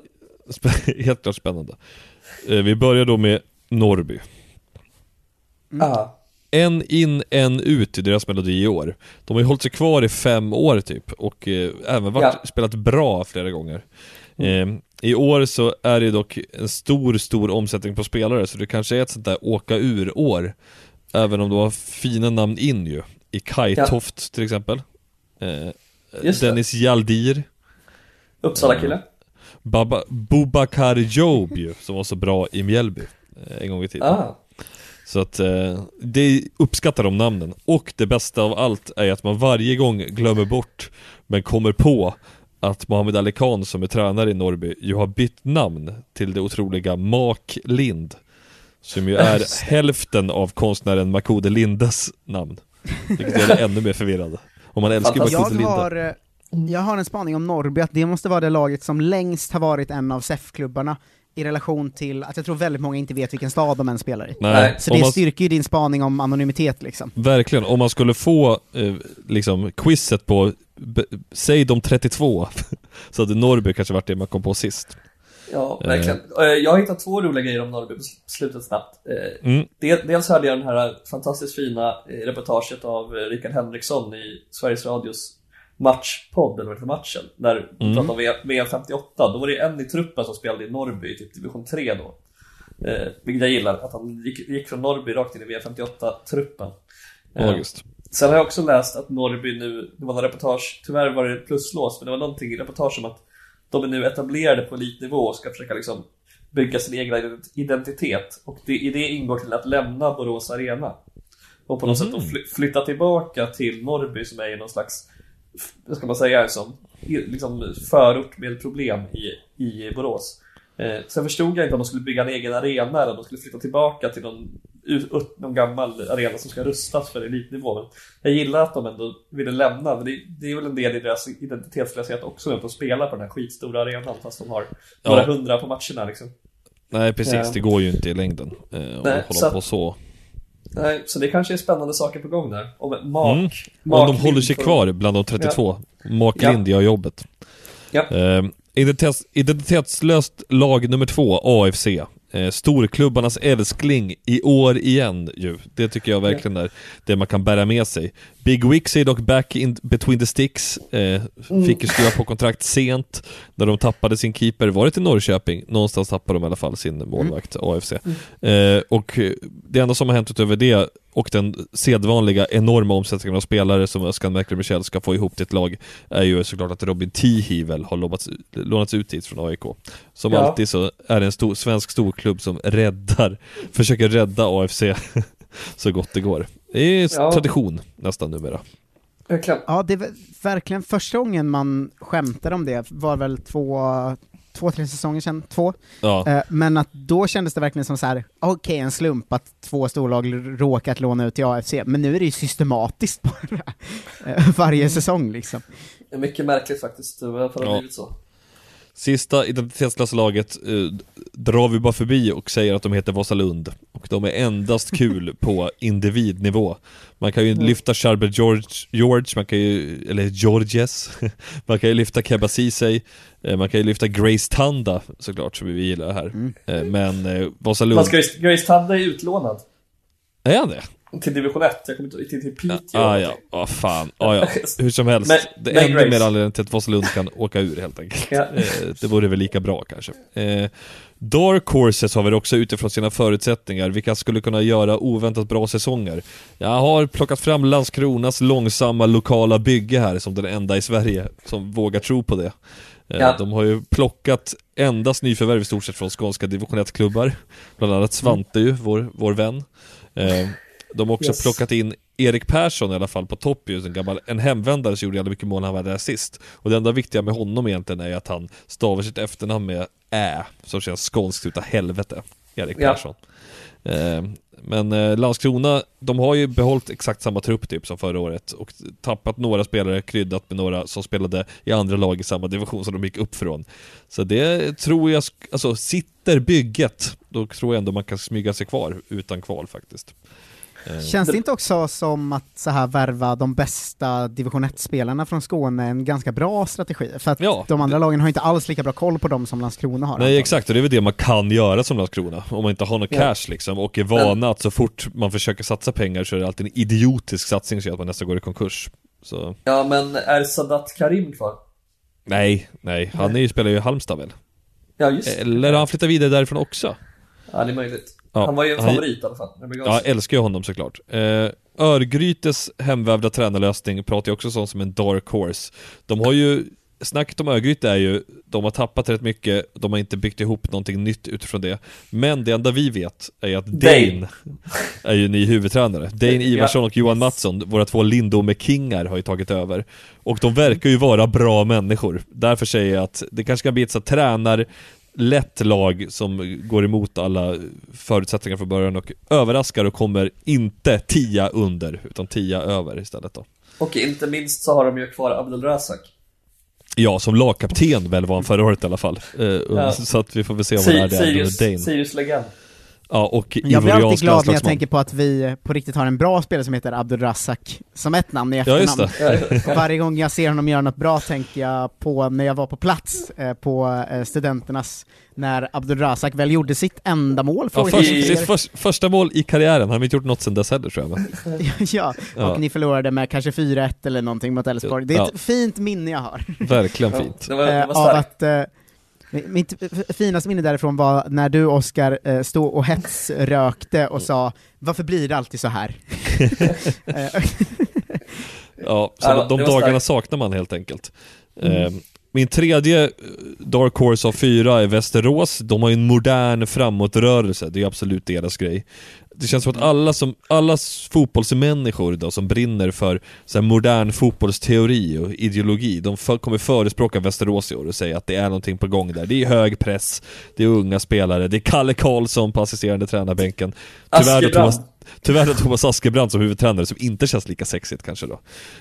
[SPEAKER 11] Sp- Helt klart spännande. Eh, Vi börjar då med Norrby.
[SPEAKER 13] Aha.
[SPEAKER 11] En in, en ut i deras melodi i år. De har ju hållit sig kvar i fem år typ och eh, även varit,
[SPEAKER 13] Ja.
[SPEAKER 11] spelat bra flera gånger. Eh, I år så är det dock en stor, stor omsättning på spelare så det kanske är ett sånt där åka ur-år. Även om de har fina namn in ju. I Kajtoft till exempel. Eh. Dennis Jaldir.
[SPEAKER 13] Uppsala-kille.
[SPEAKER 11] Baba, Bubakar Job ju, som var så bra i Mjällby eh, en gång i tiden.
[SPEAKER 13] Ah.
[SPEAKER 11] Så att eh, det uppskattar de namnen. Och det bästa av allt är att man varje gång glömmer bort, men kommer på att Mohamed Ali Khan som är tränare i Norrby ju har bytt namn till det otroliga Mak Lind. Som ju är hälften av konstnären Makode Lindes namn. Vilket gör det ännu mer förvirrande. Och man älskar ju Makode Linde.
[SPEAKER 12] har, eh, jag har en spaning om Norrby, att det måste vara det laget som längst har varit en av SEF-klubbarna i relation till att jag tror väldigt många inte vet vilken stad de än spelar i.
[SPEAKER 11] Nej,
[SPEAKER 12] Så
[SPEAKER 11] om
[SPEAKER 12] det
[SPEAKER 11] man-
[SPEAKER 12] styrker ju din spaning om anonymitet liksom.
[SPEAKER 11] Verkligen, om man skulle få eh, liksom quizet på, b- säg de 32, så hade Norrby kanske varit det man kom på sist.
[SPEAKER 13] Ja, verkligen. Eh, Jag har hittat två roliga grejer om Norrby på slutet snabbt. Eh,
[SPEAKER 11] Mm.
[SPEAKER 13] del- Dels hörde jag den här fantastiskt fina eh, reportaget av eh, Rickard Henriksson i Sveriges Radios matchpodd, eller vad heter matchen, där de
[SPEAKER 11] Mm.
[SPEAKER 13] pratade om VM 58. Då var det en i truppen som spelade i Norrby, i typ division 3 då. Eh, vilket jag gillar, att han gick, gick från Norrby rakt in i VM 58-truppen.
[SPEAKER 11] Magiskt.
[SPEAKER 13] Sen har jag också läst att Norrby nu, det var några reportage, tyvärr var det pluslås, men det var någonting i reportage om att de är nu etablerade på elitnivå och ska försöka liksom bygga sin egen ident- identitet. Och det, i det ingår till att lämna Borås Arena. Och på något
[SPEAKER 11] Mhm.
[SPEAKER 13] sätt fly, flytta tillbaka till Norrby som är i någon slags, vad ska man säga, som liksom förort med problem i, i Borås. Eh, sen förstod jag inte om de skulle bygga en egen arena eller om de skulle flytta tillbaka till någon, ut- någon gammal arena som ska rustas för elitnivå. Men jag gillar att de ändå ville lämna, men det, det är väl en del i deras identitetslöshet också, att de spelar på den här skitstora arenan fast de har
[SPEAKER 11] Ja.
[SPEAKER 13] några hundra på matcherna liksom.
[SPEAKER 11] Nej precis,
[SPEAKER 13] Ja.
[SPEAKER 11] det går ju inte i längden. Eh, om
[SPEAKER 13] Nej,
[SPEAKER 11] hålla
[SPEAKER 13] så-
[SPEAKER 11] på så.
[SPEAKER 13] Nej, så det kanske är spännande saker på gång där. Om Mark,
[SPEAKER 11] Mm.
[SPEAKER 13] Mark
[SPEAKER 11] Om de håller sig kvar bland de 32. Mark
[SPEAKER 13] Ja.
[SPEAKER 11] Lind gör jobbet.
[SPEAKER 13] Ja.
[SPEAKER 11] Eh, identitets, identitetslöst lag nummer två, AFC. Eh, storklubbarnas älskling i år igen ju. Det tycker jag verkligen är det man kan bära med sig. Big Wicks är dock back in between the sticks. Eh,
[SPEAKER 13] Mm.
[SPEAKER 11] Fick ju skriva på kontrakt sent när de tappade sin keeper. Var det till Norrköping? Någonstans tappade de i alla fall sin målvakt, AFC. Eh, och det enda som har hänt utöver det och den sedvanliga enorma omsättningen av spelare som Özcan Mäkler ska få ihop till ett lag är ju såklart att Robin Tihivel har lånats, lånats ut dit från AIK. Som
[SPEAKER 13] Ja.
[SPEAKER 11] alltid så är det en stor, svensk storklubb som räddar, försöker rädda AFC så gott det går. Det är
[SPEAKER 12] Ja.
[SPEAKER 11] tradition nästan numera.
[SPEAKER 12] Ja, det är väl verkligen första gången man skämtade om det var väl två, två, tre säsonger sedan, två.
[SPEAKER 11] Ja.
[SPEAKER 12] Eh, Men att då kändes det verkligen som så här: okej en slump att två storlag råkat låna ut till AFC, men nu är det ju systematiskt bara, eh, varje säsong liksom.
[SPEAKER 13] Det är mycket märkligt faktiskt, varför det har
[SPEAKER 11] Ja.
[SPEAKER 13] blivit så.
[SPEAKER 11] Sista identitetslösa laget eh, drar vi bara förbi och säger att de heter Vasalund. Och de är endast kul på individnivå. Man kan ju
[SPEAKER 13] Mm.
[SPEAKER 11] lyfta Charbel George, George, man kan ju, eller Georges, man kan ju lyfta Keba Ceesay, eh, man kan ju lyfta Grace Tanda såklart, som vi gillar här. Eh, men eh, Vasalund,
[SPEAKER 13] Fast Grace, Grace Tanda är utlånad
[SPEAKER 11] är han det?
[SPEAKER 13] Till division 1, jag kommer inte till, till Piteå.
[SPEAKER 11] Ah, ja, ah, fan. Ah, ja. Hur som helst,
[SPEAKER 13] Men-
[SPEAKER 11] det är ännu mer anledning till att Vasalund kan åka ur helt enkelt.
[SPEAKER 13] Ja.
[SPEAKER 11] Eh, det vore väl lika bra kanske. Eh, Dark Horses har vi också utifrån sina förutsättningar, vilka skulle kunna göra oväntat bra säsonger. Jag har plockat fram Landskronas långsamma lokala bygge här som den enda i Sverige som vågar tro på det. Eh,
[SPEAKER 13] Ja.
[SPEAKER 11] De har ju plockat endast nyförvärv i stort sett från skånska division 1-klubbar. Bland annat Svante ju, vår, vår vän. Eh, De har också
[SPEAKER 13] Yes.
[SPEAKER 11] plockat in Erik Persson i alla fall på topp ju, en gammal, en hemvändare som gjorde jävligt mycket mål när han var där sist. Och det enda viktiga med honom egentligen är att han stavar sitt efternamn med Ä, som känns skånskt utav helvete. Erik
[SPEAKER 13] Ja.
[SPEAKER 11] Persson. Eh, men eh, Landskrona, de har ju behållit exakt samma trupp typ som förra året och tappat några spelare, kryddat med några som spelade i andra lag i samma division som de gick upp från. Så det tror jag, alltså sitter bygget, då tror jag ändå man kan smyga sig kvar utan kval faktiskt. Eh,
[SPEAKER 12] Känns det inte också som att så här värva de bästa division 1-spelarna från Skåne är en ganska bra strategi? För att
[SPEAKER 11] Ja.
[SPEAKER 12] de andra lagen har inte alls lika bra koll på dem som Landskrona har.
[SPEAKER 11] Nej exakt, och det är väl det man kan göra som Landskrona, om man inte har någon
[SPEAKER 12] Ja.
[SPEAKER 11] cash liksom, och är vana att så fort man försöker satsa pengar så är det alltid en idiotisk satsning som gör att man nästan går i konkurs. Så,
[SPEAKER 13] Ja, men är Sadat Karim kvar?
[SPEAKER 11] nej, nej, han är ju, spelar ju i Halmstad väl?
[SPEAKER 13] Ja, just.
[SPEAKER 11] Eller har han flyttat vidare därifrån också?
[SPEAKER 13] Ja, det är möjligt.
[SPEAKER 11] Ja,
[SPEAKER 13] han var ju en
[SPEAKER 11] han-
[SPEAKER 13] favorit i alla fall.
[SPEAKER 11] Ja,
[SPEAKER 13] sig.
[SPEAKER 11] älskar ju honom såklart. Eh, Örgrytes hemvävda tränarlösning pratar jag också om som en dark horse. De har ju, snacket om Örgryte är ju, de har tappat rätt mycket, de har inte byggt ihop någonting nytt utifrån det. Men det enda vi vet är ju att Dane,
[SPEAKER 13] Dane.
[SPEAKER 11] är ju ny huvudtränare. Dane. Ivarsson och Johan Mattsson, våra två Lindome-kingar har ju tagit över. Och de verkar ju vara bra människor. Därför säger jag att det kanske kan bli ett så tränar lätt lag som går emot alla förutsättningar från början och överraskar och kommer inte tia under, utan tia över istället då.
[SPEAKER 13] Och inte minst så har de ju kvar Abdelrazak.
[SPEAKER 11] Ja, som lagkapten väl var han förra året i alla fall. Eh,
[SPEAKER 13] Ja.
[SPEAKER 11] Så att vi får väl se vad det är där
[SPEAKER 13] Sirius. Sirius.
[SPEAKER 11] Ja, och
[SPEAKER 12] Jag blir alltid glad när jag tänker på att vi på riktigt har en bra spelare som heter Abdulrazak som ett namn i
[SPEAKER 11] Ja, just
[SPEAKER 12] efternamn.
[SPEAKER 11] det.
[SPEAKER 12] Och Varje gång jag ser honom göra något bra tänker jag på när jag var på plats eh, på eh, studenternas, när Abdulrazak väl gjorde sitt enda mål.
[SPEAKER 11] Ja, först,
[SPEAKER 12] för
[SPEAKER 11] sitt först, första mål i karriären, han har inte gjort något sen dess heller tror jag
[SPEAKER 12] ja, och
[SPEAKER 11] Ja.
[SPEAKER 12] ni förlorade med kanske 4-1 eller någonting mot Elfsborg. Det är ett
[SPEAKER 11] Ja.
[SPEAKER 12] fint minne jag har.
[SPEAKER 11] Verkligen fint.
[SPEAKER 13] Det var, det
[SPEAKER 12] Eh,
[SPEAKER 13] var
[SPEAKER 12] av
[SPEAKER 13] starkt.
[SPEAKER 12] att eh, mitt finaste minne därifrån var när du Oskar eh, stod och hetsrökte och sa ”Varför blir det alltid så här?” Eh,
[SPEAKER 11] Ja, så
[SPEAKER 13] Ja,
[SPEAKER 11] de, dagarna
[SPEAKER 13] starkt.
[SPEAKER 11] saknar man helt enkelt.
[SPEAKER 12] Mm.
[SPEAKER 11] Eh, min tredje Dark Horse av fyra är Västerås. De har ju en modern framåtrörelse, det är absolut deras grej. Det känns som att alla, som, alla fotbollsmänniskor då, som brinner för så här, modern fotbollsteori och ideologi, de för, kommer förespråka Västerås i år och säga att det är någonting på gång där. Det är hög press, det är unga spelare, det är Kalle Karlsson på assisterande tränarbänken. Tyvärr
[SPEAKER 13] Askebrand.
[SPEAKER 11] Thomas, tyvärr Thomas Askebrand som huvudtränare som inte känns lika sexigt kanske då.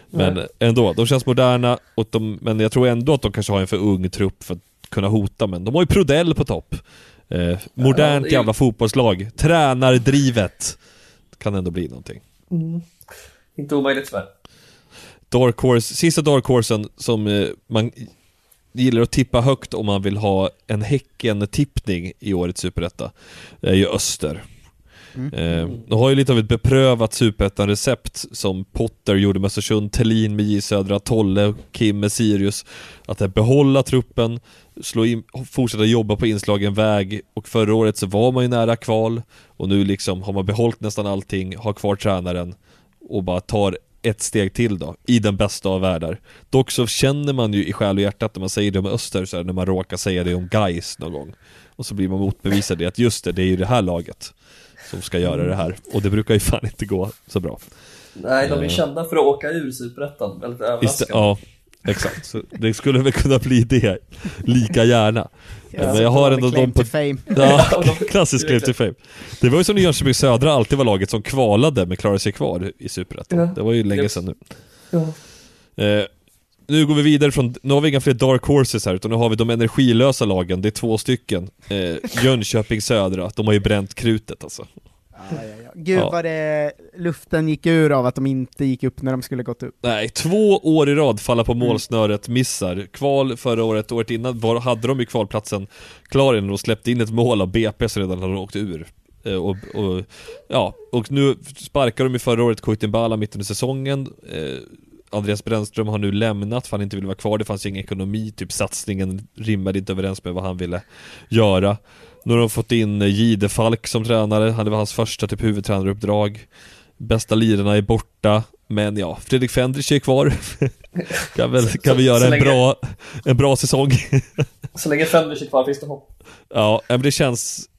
[SPEAKER 11] Men
[SPEAKER 13] Nej.
[SPEAKER 11] ändå, de känns moderna, och de, men jag tror ändå att de kanske har en för ung trupp för att kunna hota, men de har ju Prodell på topp. Eh, modernt
[SPEAKER 13] det är-
[SPEAKER 11] jävla fotbollslag, tränardrivet. Kan ändå bli någonting.
[SPEAKER 13] Mm. Inte omöjligt tyvärr.
[SPEAKER 11] Dark Horse, sista Dark Horsen som eh, man gillar att tippa högt om man vill ha en Häcken-tippning i årets Superetta, är ju Öster.
[SPEAKER 12] Mm.
[SPEAKER 11] Eh, de har ju lite av ett beprövat Superettan-recept som Potter gjorde med Östersund, Thelin med J Södra, Tolle Kim med Sirius. Att behålla truppen, slå in, fortsätta jobba på inslagen väg och förra året så var man ju nära kval och nu liksom har man behållit nästan allting, har kvar tränaren och bara tar ett steg till då, i den bästa av världar. Dock så känner man ju i själ och hjärta att när man säger det om Öster, så här, när man råkar säga det om Gais någon gång. Och så blir man motbevisad i att just det, det är ju det här laget som ska göra det här. Och det brukar ju fan inte gå så bra.
[SPEAKER 13] Nej, de är
[SPEAKER 11] Eh,
[SPEAKER 13] kända för att åka ur Superettan, väldigt överraskande.
[SPEAKER 11] ja, exakt. Så det skulle väl kunna bli det lika gärna.
[SPEAKER 12] Ja,
[SPEAKER 11] Men jag har ändå dem på...
[SPEAKER 12] fame.
[SPEAKER 11] Ja, klassisk claim to fame. Det var ju som när Jönköping Södra alltid var laget som kvalade men klarade sig kvar i Superettan.
[SPEAKER 13] Ja.
[SPEAKER 11] Det var ju länge sedan nu.
[SPEAKER 13] Ja.
[SPEAKER 11] Eh, nu går vi vidare från, nu har vi inga fler dark horses här utan nu har vi de energilösa lagen, det är två stycken. Eh, Jönköping Södra, de har ju bränt krutet alltså.
[SPEAKER 12] Gud
[SPEAKER 11] Ja.
[SPEAKER 12] vad det, luften gick ur av att de inte gick upp när de skulle gått upp.
[SPEAKER 11] Nej, två år i rad falla på målsnöret, missar. Kval förra året, året innan var, hade de ju kvalplatsen klar innan de släppte in ett mål av BP så redan hade de åkt ur. Eh, och, och, ja, och nu sparkar de ju förra året Kuitimbala mitt under säsongen. Andreas Brännström har nu lämnat för han inte ville vara kvar, det fanns ju ingen ekonomi, typ satsningen rimmade inte överens med vad han ville göra. Nu har de fått in Jihde Falk som tränare, han var hans första typ huvudtränaruppdrag. Bästa lirarna är borta, men ja, Fredrik Fendrich är kvar. kan väl, kan vi göra en bra, en bra säsong.
[SPEAKER 13] Så länge Fenders är kvar finns det hopp.
[SPEAKER 11] Ja, men det känns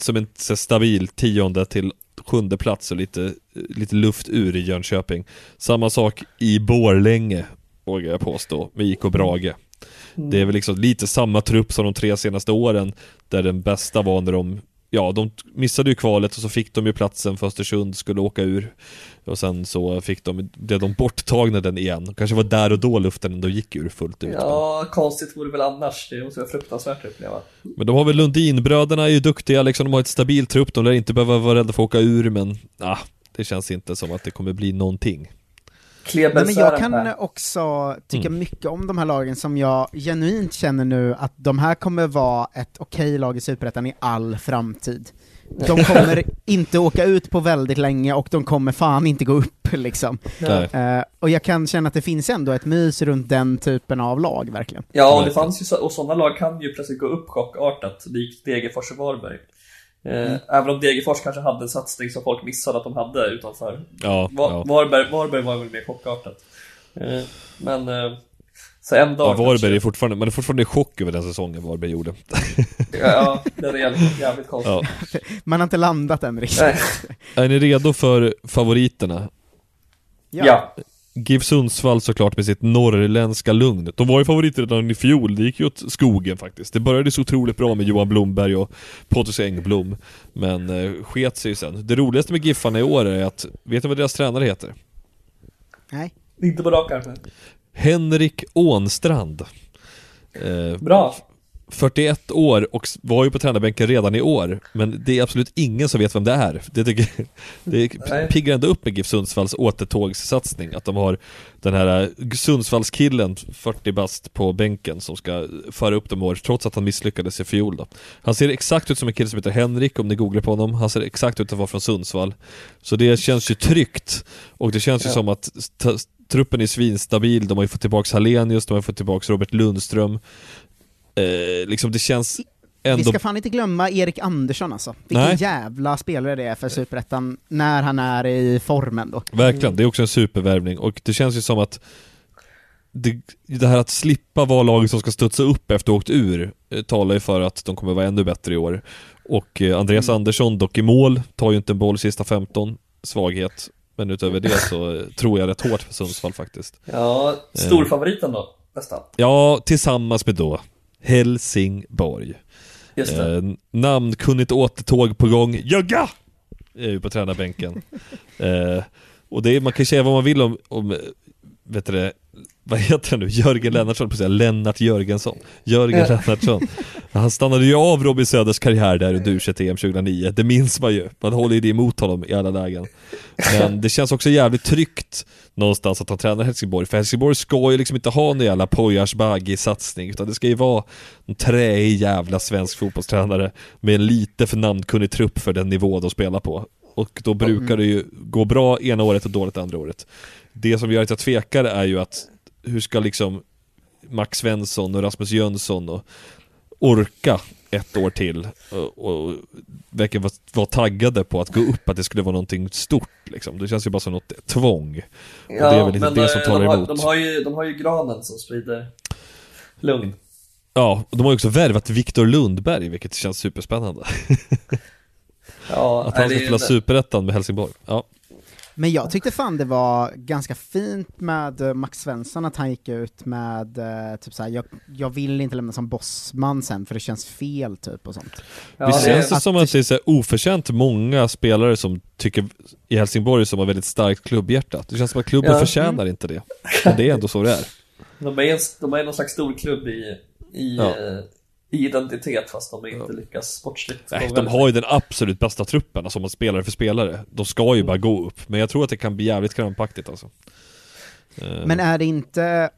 [SPEAKER 11] som en stabil tionde till sjunde plats och lite, lite luft ur i Jönköping. Samma sak i Borlänge, vågar jag påstå, med IK Brage.
[SPEAKER 13] Mm.
[SPEAKER 11] Det är väl liksom lite samma trupp som de tre senaste åren, där den bästa var när de Ja, de missade ju kvalet och så fick de ju platsen för Östersund skulle åka ur Och sen så fick de, blev de borttagna den igen Kanske var där och då luften ändå gick ur fullt ut
[SPEAKER 13] Ja, konstigt vore det väl annars. Det måste vara fruktansvärt att uppleva.
[SPEAKER 11] Men de har väl Lundinbröderna är ju duktiga liksom, de har ett stabilt trupp, de lär inte behöva vara rädda för att åka ur men ah, det känns inte som att det kommer bli någonting.
[SPEAKER 12] Nej, men jag kan också tycka
[SPEAKER 11] Mm.
[SPEAKER 12] mycket om de här lagen som jag genuint känner nu att de här kommer vara ett okej lag i Superettan i all framtid. De kommer inte åka ut på väldigt länge och de kommer fan inte gå upp liksom. Eh, och jag kan känna att det finns ändå ett mys runt den typen av lag, verkligen.
[SPEAKER 13] Ja, och det fanns ju så, och sådana lag kan ju plötsligt gå upp chockartat, likt Degerfors och Varberg. Eh,
[SPEAKER 12] Mm.
[SPEAKER 13] Även om Degerfors kanske hade en satsning som folk missade att de hade utanför.
[SPEAKER 11] Ja,
[SPEAKER 13] Va-
[SPEAKER 11] ja.
[SPEAKER 13] Varberg, Varberg var väl mer chockartat. Eh, men, eh, så en dag
[SPEAKER 11] Ja, Varberg är fortfarande, man är fortfarande i chock över den säsongen Varberg gjorde.
[SPEAKER 13] Ja, ja, det är jävligt, jävligt konstigt.
[SPEAKER 11] Ja.
[SPEAKER 12] Man har inte landat än riktigt.
[SPEAKER 13] Nej.
[SPEAKER 11] Är ni redo för favoriterna?
[SPEAKER 13] Ja.
[SPEAKER 11] GIF Sundsvall såklart med sitt norrländska lugn. De var ju favoriter redan i fjol, det gick ju åt skogen faktiskt. Det började så otroligt bra med Johan Blomberg och Pontus Engblom, men eh, sket sig ju sen. Det roligaste med Giffarna i år är att, vet ni vad deras tränare heter?
[SPEAKER 12] Nej.
[SPEAKER 13] Inte på rak arm.
[SPEAKER 11] Henrik Ånstrand. Eh,
[SPEAKER 13] Bra.
[SPEAKER 11] 41 år och var ju på tränarbänken redan i år, men det är absolut ingen som vet vem det är. Det, tycker, det piggar ändå upp med GIF Sundsvalls återtågssatsning, att de har den här eh, Sundsvallskillen, 40 bast på bänken, som ska föra upp dem år, trots att han misslyckades i fjol då. Han ser exakt ut som en kille som heter Henrik, om ni googlar på honom. Han ser exakt ut att vara från Sundsvall. Så det känns ju tryggt, och det känns ju
[SPEAKER 13] Ja.
[SPEAKER 11] som att truppen är svinstabil, de har ju fått tillbaks Hallenius, de har fått tillbaks Robert Lundström. Eh, liksom det känns ändå...
[SPEAKER 12] Vi ska fan inte glömma Erik Andersson alltså. Vilken
[SPEAKER 11] Nej.
[SPEAKER 12] jävla spelare det är för Superettan, när han är i formen då.
[SPEAKER 11] Verkligen, det är också en supervärvning och det känns ju som att det, det här att slippa vara laget som ska studsa upp efter att ha åkt ur eh, talar ju för att de kommer vara ännu bättre i år. Och eh, Andreas
[SPEAKER 13] Mm.
[SPEAKER 11] Andersson, dock i mål, tar ju inte en boll sista 15, svaghet. Men utöver det så eh, tror jag rätt hårt för Sundsvall faktiskt.
[SPEAKER 13] Ja, storfavoriten då, nästan.
[SPEAKER 11] Ja, tillsammans med då Helsingborg.
[SPEAKER 13] Just det.
[SPEAKER 11] Eh, namnkunnigt återtåg på gång, Jögga! Är ju på tränarbänken. eh, och det är, man kan säga vad man vill om, om vet du det, vad heter han nu? Jörgen Lennartsson, på att säga Lennart Jörgensson. Jörgen
[SPEAKER 13] Ja.
[SPEAKER 11] Lennartsson. Han stannade ju av Robin Söders karriär där under u EM 2009, det minns man ju. Man håller ju det emot honom i alla lägen. Men det känns också jävligt tryggt någonstans att han tränar Helsingborg, för Helsingborg ska ju liksom inte ha någon jävla Poyars satsning utan det ska ju vara en träig jävla svensk fotbollstränare med en lite för namnkunnig trupp för den nivå de spelar på. Och då brukar det ju gå bra ena året och dåligt andra året. Det som gör att jag tvekar är ju att hur ska liksom Max Svensson och Rasmus Jönsson och orka ett år till och, och verkar vara, vara taggade på att gå upp, att det skulle vara någonting stort liksom. Det känns ju bara som något tvång. och det är väl lite det som
[SPEAKER 13] eh,
[SPEAKER 11] talar
[SPEAKER 13] de, har,
[SPEAKER 11] emot.
[SPEAKER 13] de, har ju, de har ju granen som sprider lugn.
[SPEAKER 11] Ja, och de har ju också värvat Viktor Lundberg, vilket känns superspännande.
[SPEAKER 13] Ja,
[SPEAKER 11] att han ska spela superettan med Helsingborg. Ja.
[SPEAKER 12] Men jag tyckte fan det var ganska fint med eh, Max Svensson att han gick ut med eh, typ såhär, jag, jag vill inte lämna som bossman sen för det känns fel typ och sånt.
[SPEAKER 11] Visst känns det som att det är så här oförtjänt många spelare som tycker i Helsingborg som har väldigt starkt klubbhjärta. Det känns som att klubben
[SPEAKER 13] Ja.
[SPEAKER 11] förtjänar
[SPEAKER 13] Mm.
[SPEAKER 11] inte det. Men det är ändå så det är.
[SPEAKER 13] De är, en, de är någon slags storklubb i, i,
[SPEAKER 11] Ja.
[SPEAKER 13] I identitet fast de inte lyckas sportsligt.
[SPEAKER 11] Nej, de har ju den absolut bästa truppen, alltså om man spelar för spelare. De ska ju bara gå upp, men jag tror att det kan bli jävligt krampaktigt alltså. Eh,
[SPEAKER 12] Men är det inte,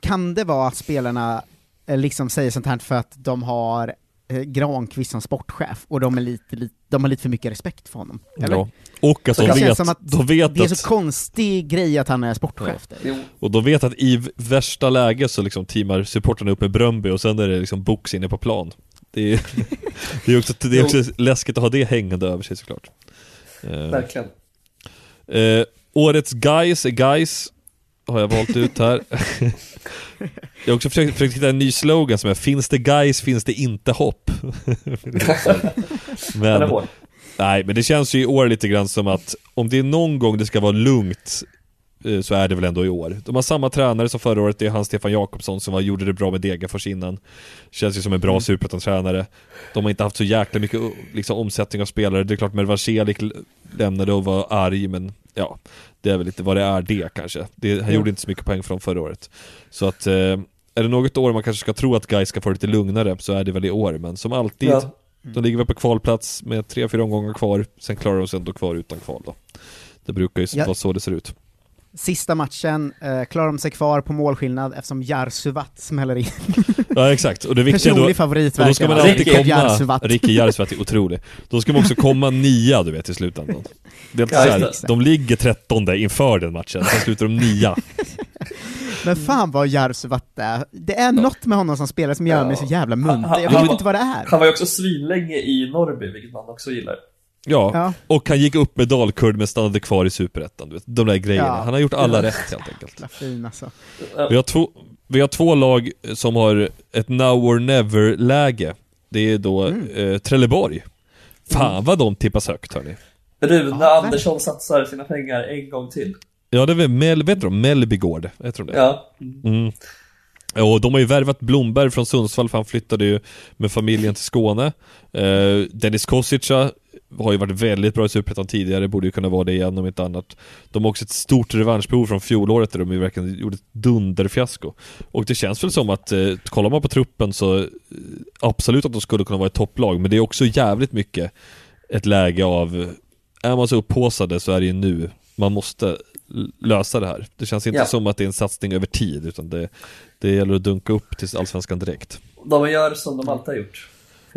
[SPEAKER 12] kan det vara att spelarna eh, liksom säger sånt här för att de har Granqvist som sportchef och de, är lite, lite, de har lite för mycket respekt för honom? Eller?
[SPEAKER 11] Ja. Och att
[SPEAKER 12] Så
[SPEAKER 11] de vet,
[SPEAKER 12] som att
[SPEAKER 11] de vet
[SPEAKER 12] det är
[SPEAKER 11] att...
[SPEAKER 12] så konstig grej att han är sportchef.
[SPEAKER 11] Ja. Och de vet att i värsta läge så liksom teamar supporterna upp med Bröndby och sen är det liksom box inne på plan. Det är, det är, också, det är också läskigt att ha det hängande över sig såklart. Eh,
[SPEAKER 13] Verkligen.
[SPEAKER 11] Eh, årets guys är guys har jag valt ut här. jag har också försökt, försökt hitta en ny slogan som är Finns det guys finns det inte hopp. Men, nej, men det känns ju i år lite grann som att om det är någon gång det ska vara lugnt eh, så är det väl ändå i år. De har samma tränare som förra året, det är han Stefan Jakobsson som var, gjorde det bra med Degerfors innan. Känns ju som en bra superettan-tränare. De har inte haft så jäkla mycket liksom, omsättning av spelare. Det är klart Mervan Celik lämnade och var arg, men ja, det är väl lite vad det är det kanske. Det, han
[SPEAKER 13] Ja.
[SPEAKER 11] gjorde inte så mycket poäng från förra året. Så att, eh, är det något år man kanske ska tro att guys ska få lite lugnare så är det väl i år, men som alltid
[SPEAKER 13] Ja.
[SPEAKER 11] de ligger väl på kvalplats med tre, fyra omgångar kvar, sen klarar de sig ändå kvar utan kval då. Det brukar ju
[SPEAKER 12] Ja.
[SPEAKER 11] vara så det ser ut.
[SPEAKER 12] Sista matchen eh, klarar de sig kvar på målskillnad eftersom Jarsuvat smäller in.
[SPEAKER 11] Ja exakt, och det viktiga
[SPEAKER 12] Personlig
[SPEAKER 11] då,
[SPEAKER 12] favorit
[SPEAKER 11] då ska man
[SPEAKER 12] verkligen.
[SPEAKER 11] alltid
[SPEAKER 12] Rickard
[SPEAKER 11] komma,
[SPEAKER 12] Jarsuvat.
[SPEAKER 11] Ricky Jarsuvat är otrolig. Då ska man också komma nia du vet i slutändan. Det är
[SPEAKER 12] Ja,
[SPEAKER 11] ja, så här,
[SPEAKER 12] just det.
[SPEAKER 11] de ligger trettonde inför den matchen, sen slutar de nia.
[SPEAKER 12] Men fan vad Jarsuvat är. Det är något med honom som spelar som gör mig så jävla munter. Jag vet inte vad det är.
[SPEAKER 13] Han var ju också svinlänge i Norrby, vilket man också gillar.
[SPEAKER 11] Ja,
[SPEAKER 12] Ja.
[SPEAKER 11] och han gick upp med Dalkurd men stannade kvar i Superettan, du vet. De där grejerna.
[SPEAKER 12] Ja.
[SPEAKER 11] Han har gjort alla
[SPEAKER 12] Ja.
[SPEAKER 11] rätt helt enkelt.
[SPEAKER 12] Fin alltså.
[SPEAKER 11] Vi har, två, vi har två lag som har ett now or never-läge. Det är då
[SPEAKER 12] Mm.
[SPEAKER 11] eh, Trelleborg. Fan vad de tippas högt hörni.
[SPEAKER 13] Rune Andersson satsar sina pengar en gång till.
[SPEAKER 11] Ja det är väl Mel, vet du? Mellbygård, jag tror det.
[SPEAKER 13] Ja.
[SPEAKER 11] Mm. Och de har ju värvat Blomberg från Sundsvall för han flyttade ju med familjen till Skåne. Eh, Dennis Kosica har ju varit väldigt bra i Superettan tidigare, borde ju kunna vara det igen om inte annat. De har också ett stort revanschbehov från fjolåret där de ju verkligen gjorde ett dunderfiasko. Och det känns väl som att, eh, kollar man på truppen så eh, absolut att de skulle kunna vara ett topplag, men det är också jävligt mycket ett läge av, är man så upphåsade så är det ju nu man måste lösa det här. Det känns inte
[SPEAKER 13] Ja.
[SPEAKER 11] som att det är en satsning över tid, utan det, det gäller att dunka upp till Allsvenskan direkt.
[SPEAKER 13] De gör som de alltid har gjort.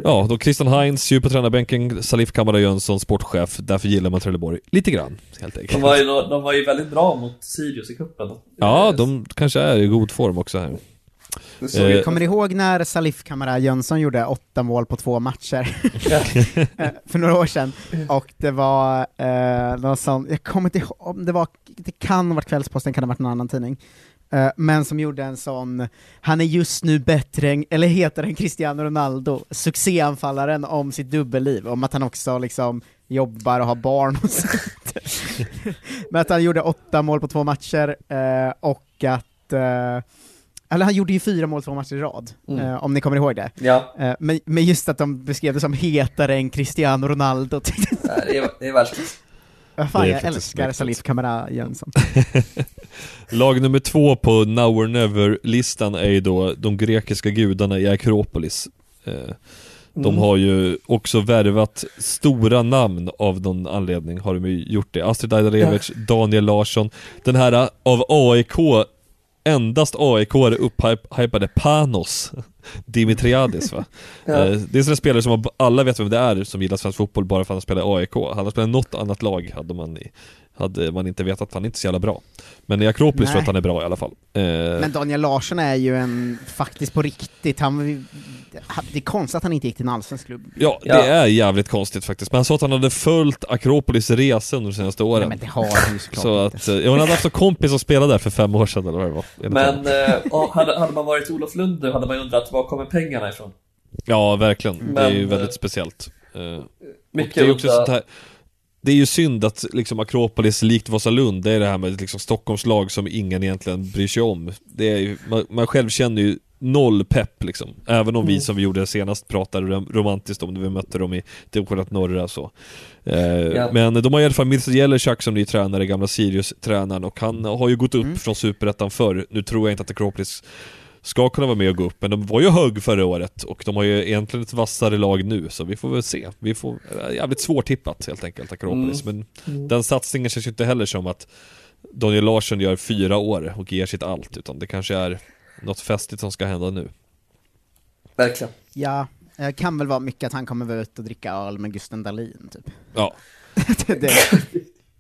[SPEAKER 11] Ja, då Christian Heinz ju på tränarbänken, Salif Kamara Jönsson sportchef, därför gillar man Trelleborg lite grann, helt enkelt.
[SPEAKER 13] De var, ju, de var ju väldigt bra mot Sirius i cupen.
[SPEAKER 11] Ja, de kanske är i god form också här. Eh,
[SPEAKER 12] Kommer du ihåg när Salif Kamara Jönsson gjorde åtta mål på två matcher? Eh, För några år sedan. Och det var eh, någon sån, jag kommer inte ihåg om det var, det kan ha varit Kvällsposten, kan ha varit någon annan tidning. Eh, men som gjorde en sån, han är just nu bättre än, eller heter än Cristiano Ronaldo, succéanfallaren om sitt dubbelliv, om att han också liksom jobbar och har barn och sånt. Men att han gjorde åtta mål på två matcher, eh, och att eh, eller han gjorde ju fyra mål två matcher i rad,
[SPEAKER 13] Mm.
[SPEAKER 12] eh, om ni kommer ihåg det.
[SPEAKER 13] Ja.
[SPEAKER 12] Eh, men, men just att de beskrev det som hetare än Cristiano Ronaldo,
[SPEAKER 13] det är, det är.
[SPEAKER 12] Vad fan,
[SPEAKER 11] Det är
[SPEAKER 12] jag älskar. Salif Kamara Jönsson.
[SPEAKER 11] Lag nummer två på Now or Never-listan är ju då de grekiska gudarna i Akropolis. Eh, De
[SPEAKER 13] Mm.
[SPEAKER 11] har ju också värvat stora namn av någon anledning, har de ju gjort det. Astrid Ajdarevic, Daniel Larsson, den här eh, av AIK, endast AIK upphypade Panos Dimitriadis va?
[SPEAKER 13] Ja.
[SPEAKER 11] Eh, Det är sådana spelare som alla vet vem det är som gillar svensk fotboll bara för att han spelar i AIK. Hade han spelat i något annat lag hade man, i- hade man inte vetat att han inte är så jävla bra. Men i Akropolis tror jag att han är bra i alla fall. Eh,
[SPEAKER 12] Men Daniel Larsson är ju en, faktiskt på riktigt, han, det är konstigt att han inte gick till en allsvensk klubb.
[SPEAKER 11] Ja, det är jävligt konstigt faktiskt. Men han sa att han hade följt Akropolis resa under de senaste åren.
[SPEAKER 12] Nej, men det har han ju såklart
[SPEAKER 11] Så
[SPEAKER 12] inte.
[SPEAKER 11] att, eh, ja, han hade haft en kompis som spelade där för fem år sedan eller vad det var.
[SPEAKER 13] Men eh, hade, hade man varit Olof Lund nu hade man ju undrat var kommer pengarna ifrån?
[SPEAKER 11] Ja, verkligen. det är ju
[SPEAKER 13] Men,
[SPEAKER 11] väldigt
[SPEAKER 13] eh,
[SPEAKER 11] speciellt. Eh, och
[SPEAKER 13] mycket
[SPEAKER 11] det är ju också sånt här det är ju synd att liksom Akropolis, likt Vasalund, det är det här med liksom Stockholms lag som ingen egentligen bryr sig om. Det är ju, man, man själv känner ju noll pepp liksom. Även om vi
[SPEAKER 13] Mm.
[SPEAKER 11] som vi gjorde senast pratade rom- romantiskt om när vi mötte dem i division 1 norra så. Eh,
[SPEAKER 13] Ja.
[SPEAKER 11] Men de har i alla fall Mirza Jelecak som ny tränare, gamla Sirius-tränaren och han har ju gått upp
[SPEAKER 13] Mm.
[SPEAKER 11] från Superettan förr. Nu tror jag inte att Akropolis ska kunna vara med och gå upp, men de var ju hög förra året och de har ju egentligen ett vassare lag nu, så vi får väl se. Vi får, äh, jävligt svårtippat helt enkelt, Akropolis,
[SPEAKER 13] Mm.
[SPEAKER 11] men
[SPEAKER 13] Mm.
[SPEAKER 11] den satsningen känns ju inte heller som att Daniel Larsson gör fyra år och ger sitt allt, utan det kanske är något festligt som ska hända nu.
[SPEAKER 13] Verkligen.
[SPEAKER 12] Ja, det kan väl vara mycket att han kommer vara ute och dricka öl med Gusten Dahlin, typ.
[SPEAKER 11] Ja.
[SPEAKER 12] det, det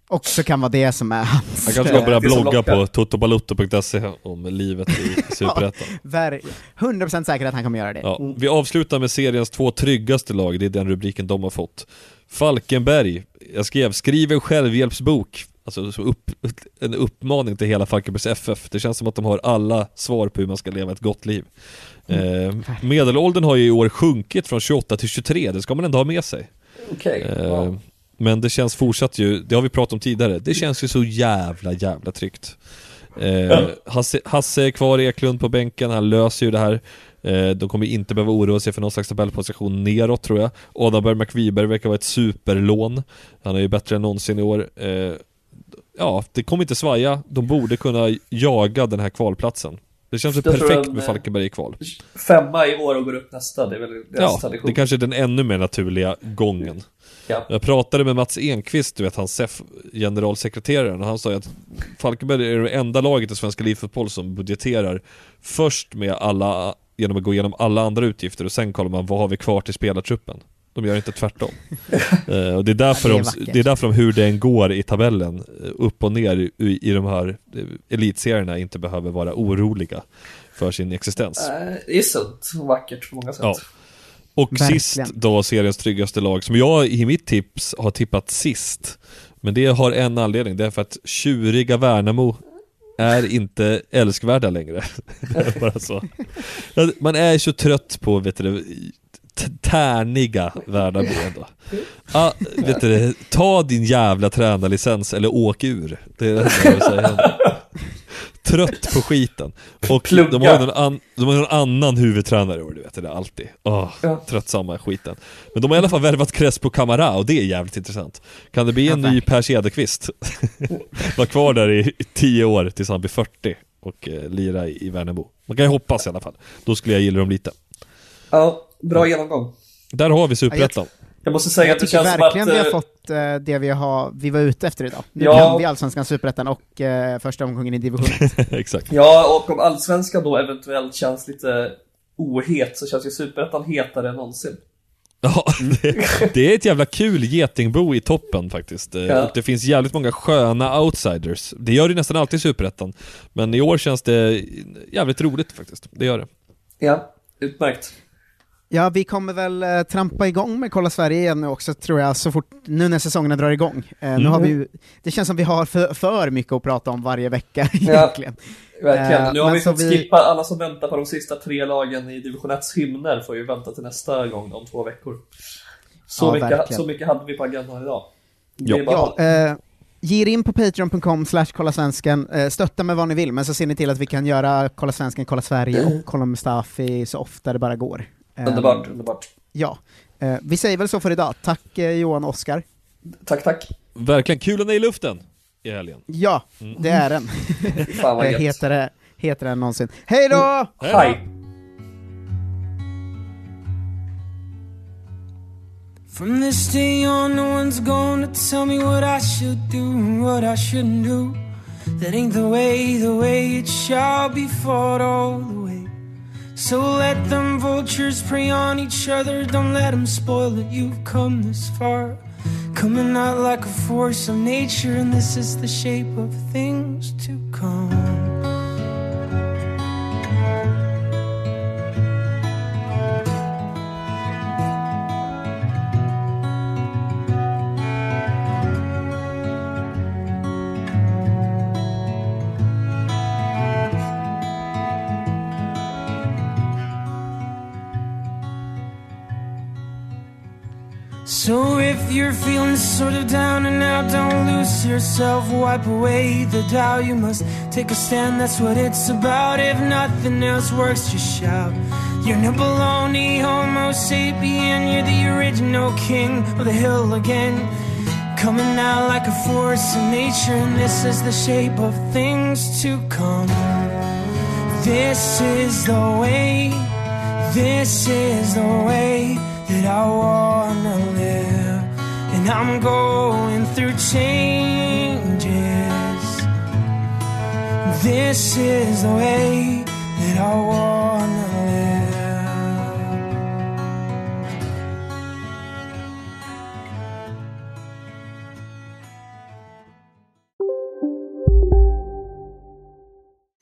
[SPEAKER 12] också kan vara det som är hans...
[SPEAKER 11] Han kanske ska börja blogga på totobalotto.se om livet i Superettan.
[SPEAKER 12] Ver- 100% säker att han kommer göra det.
[SPEAKER 11] Ja, vi avslutar med seriens två tryggaste lag, det är den rubriken de har fått. Falkenberg, jag skrev, skriv en självhjälpsbok. Alltså så upp, en uppmaning till hela Falkenbergs FF. Det känns som att de har alla svar på hur man ska leva ett gott liv.
[SPEAKER 13] Mm.
[SPEAKER 11] Eh, medelåldern har ju i år sjunkit från 28 till 23, det ska man ändå ha med sig.
[SPEAKER 13] Okej,
[SPEAKER 11] Eh,
[SPEAKER 13] wow.
[SPEAKER 11] Men det känns fortsatt ju, det har vi pratat om tidigare, det känns ju så jävla jävla tryggt. Eh, Hasse, Hasse är kvar i Eklund på bänken, han löser ju det här. Eh, de kommer inte behöva oroa sig för någon slags tabellposition neråt tror jag. Adalberg McViberg verkar vara ett superlån. Han är ju bättre än någonsin i år. Eh, ja, det kommer inte svaja. De borde kunna jaga den här kvalplatsen. Det känns ju perfekt med
[SPEAKER 13] eh,
[SPEAKER 11] Falkenberg i kval.
[SPEAKER 13] Femma i år och går upp nästa, det är väl deras
[SPEAKER 11] Ja, det kanske är den ännu mer naturliga gången.
[SPEAKER 13] Ja.
[SPEAKER 11] Jag pratade med Mats Enqvist, du vet han SEF generalsekreteraren och han sa ju att Falkenberg är det enda laget i Svenska Livfotboll som budgeterar först med alla, genom att gå igenom alla andra utgifter och sen kollar man vad har vi kvar till spelartruppen. De gör inte tvärtom. Eh, och det är, därför
[SPEAKER 12] Ja, det är
[SPEAKER 11] de, det är därför de, hur det än går i tabellen, eh, upp och ner i, i de här eh, elitserierna, inte behöver vara oroliga för sin existens.
[SPEAKER 13] Eh, Det är sunt och vackert på många sätt.
[SPEAKER 11] Ja. Och
[SPEAKER 13] Verkligen.
[SPEAKER 11] sist då seriens tryggaste lag, som jag i mitt tips har tippat sist. Men det har en anledning, det är för att tjuriga Värnamo är inte älskvärda längre. är bara så. Man är så trött på, vet du, tärniga Värnamo ändå. Ah, vet du, ta din jävla tränarlicens eller åk ur. Det är det jag vill säga. Trött på skiten. Och
[SPEAKER 13] Plugga.
[SPEAKER 11] de har ju någon, an, de har ju någon annan huvudtränare i år, du vet det där alltid. Åh,
[SPEAKER 13] Ja.
[SPEAKER 11] tröttsamma skiten. Men de har i alla fall värvat Crespo Camara och det är jävligt intressant. Kan det bli en ny Per Cederqvist? Var kvar där i tio år tills han blir 40 och eh, lira i, i Värnamo. Man kan ju hoppas i alla fall. Då skulle jag gilla dem lite.
[SPEAKER 13] Ja, bra genomgång.
[SPEAKER 11] Där har vi Superettan.
[SPEAKER 13] Jag måste säga
[SPEAKER 12] jag
[SPEAKER 13] att det
[SPEAKER 12] tycker
[SPEAKER 13] känns som
[SPEAKER 12] verkligen
[SPEAKER 13] att...
[SPEAKER 12] vi har
[SPEAKER 13] eh,
[SPEAKER 12] fått eh, det vi, har, vi var ute efter idag. Nu
[SPEAKER 13] Ja.
[SPEAKER 12] kan vi Allsvenskan, Superettan och eh, första omgången i division 1.
[SPEAKER 11] Exakt.
[SPEAKER 13] Ja, och om allsvenskan då eventuellt känns lite ohet så känns ju superettan hetare än någonsin.
[SPEAKER 11] Ja, det, det är ett jävla kul getingbo i toppen faktiskt. Eh,
[SPEAKER 13] Ja.
[SPEAKER 11] Och det finns jävligt många sköna outsiders. Det gör det nästan alltid i Superettan. Men i år känns det jävligt roligt faktiskt. Det gör det.
[SPEAKER 13] Ja, utmärkt.
[SPEAKER 12] Ja, vi kommer väl eh, trampa igång med Kolla Sverige igen nu också, tror jag, så fort, nu när säsongerna drar igång. Eh, Nu
[SPEAKER 13] Mm.
[SPEAKER 12] har vi ju, det känns som vi har för, för mycket att prata om varje vecka,
[SPEAKER 13] Ja,
[SPEAKER 12] egentligen.
[SPEAKER 13] Verkligen.
[SPEAKER 12] Eh,
[SPEAKER 13] Nu har
[SPEAKER 12] men
[SPEAKER 13] vi fått skippa, alla som väntar på de sista tre lagen i division 1 hymner får ju vänta till nästa gång om två veckor. Så,
[SPEAKER 12] Ja,
[SPEAKER 13] mycket,
[SPEAKER 12] verkligen.
[SPEAKER 13] så mycket hade vi på agendan idag.
[SPEAKER 12] Ja, eh, ge er in på patreon.com slash kolla svensken, eh, stötta med vad ni vill, men så ser ni till att vi kan göra Kolla svensken, Kolla Sverige och Kolla Mustafi så ofta det bara går.
[SPEAKER 13] Underbart, underbart.
[SPEAKER 12] Ja. Eh, vi säger väl så för idag. Tack eh, Johan och Oskar.
[SPEAKER 13] Tack, tack.
[SPEAKER 11] Verkligen, kulan är i luften i helgen.
[SPEAKER 12] Ja, det är den.
[SPEAKER 13] Fan vad
[SPEAKER 12] Eh,
[SPEAKER 13] gött.
[SPEAKER 12] Hetare, hetare än någonsin. Hej då!
[SPEAKER 13] Hej!
[SPEAKER 16] From this day on, no one's gonna tell me what I should do what I shouldn't do. That ain't the way, the way it shall be fought all the way. So let them vultures prey on each other, don't let them spoil it. You've come this far, coming out like a force of nature, and this is the shape of things to come. You're feeling sort of down and out, don't lose yourself. Wipe away the doubt. You must take a stand. That's what it's about. If nothing else works, just shout. You're no baloney, Homo sapien. You're the original king of the hill again. Coming out like a force of nature, and this is the shape of things to come. This is the way. This is the way that I wanna live. And I'm going through changes. This is the way that I wanna live.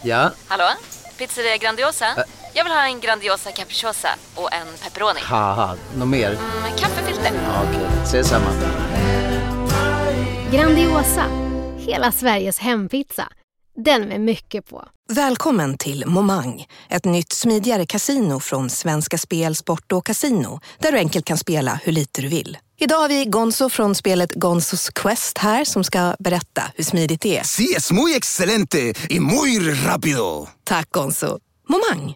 [SPEAKER 17] Ja,
[SPEAKER 18] Hallå? Pizzeria Grandiosa? Jag vill ha en Grandiosa capriciosa och en pepperoni.
[SPEAKER 17] haha, något mer?
[SPEAKER 18] Med kaffefilter.
[SPEAKER 17] Ja, Okej, ses samma.
[SPEAKER 19] Grandiosa, hela Sveriges hempizza. Den med mycket på.
[SPEAKER 20] Välkommen till Momang, ett nytt smidigare kasino från Svenska Spel, Sport och Casino där du enkelt kan spela hur lite du vill. Idag har vi Gonzo från spelet Gonzos Quest här som ska berätta hur smidigt det är.
[SPEAKER 21] Sí, es muy excelente y muy rápido.
[SPEAKER 20] Tack Gonzo. Momang,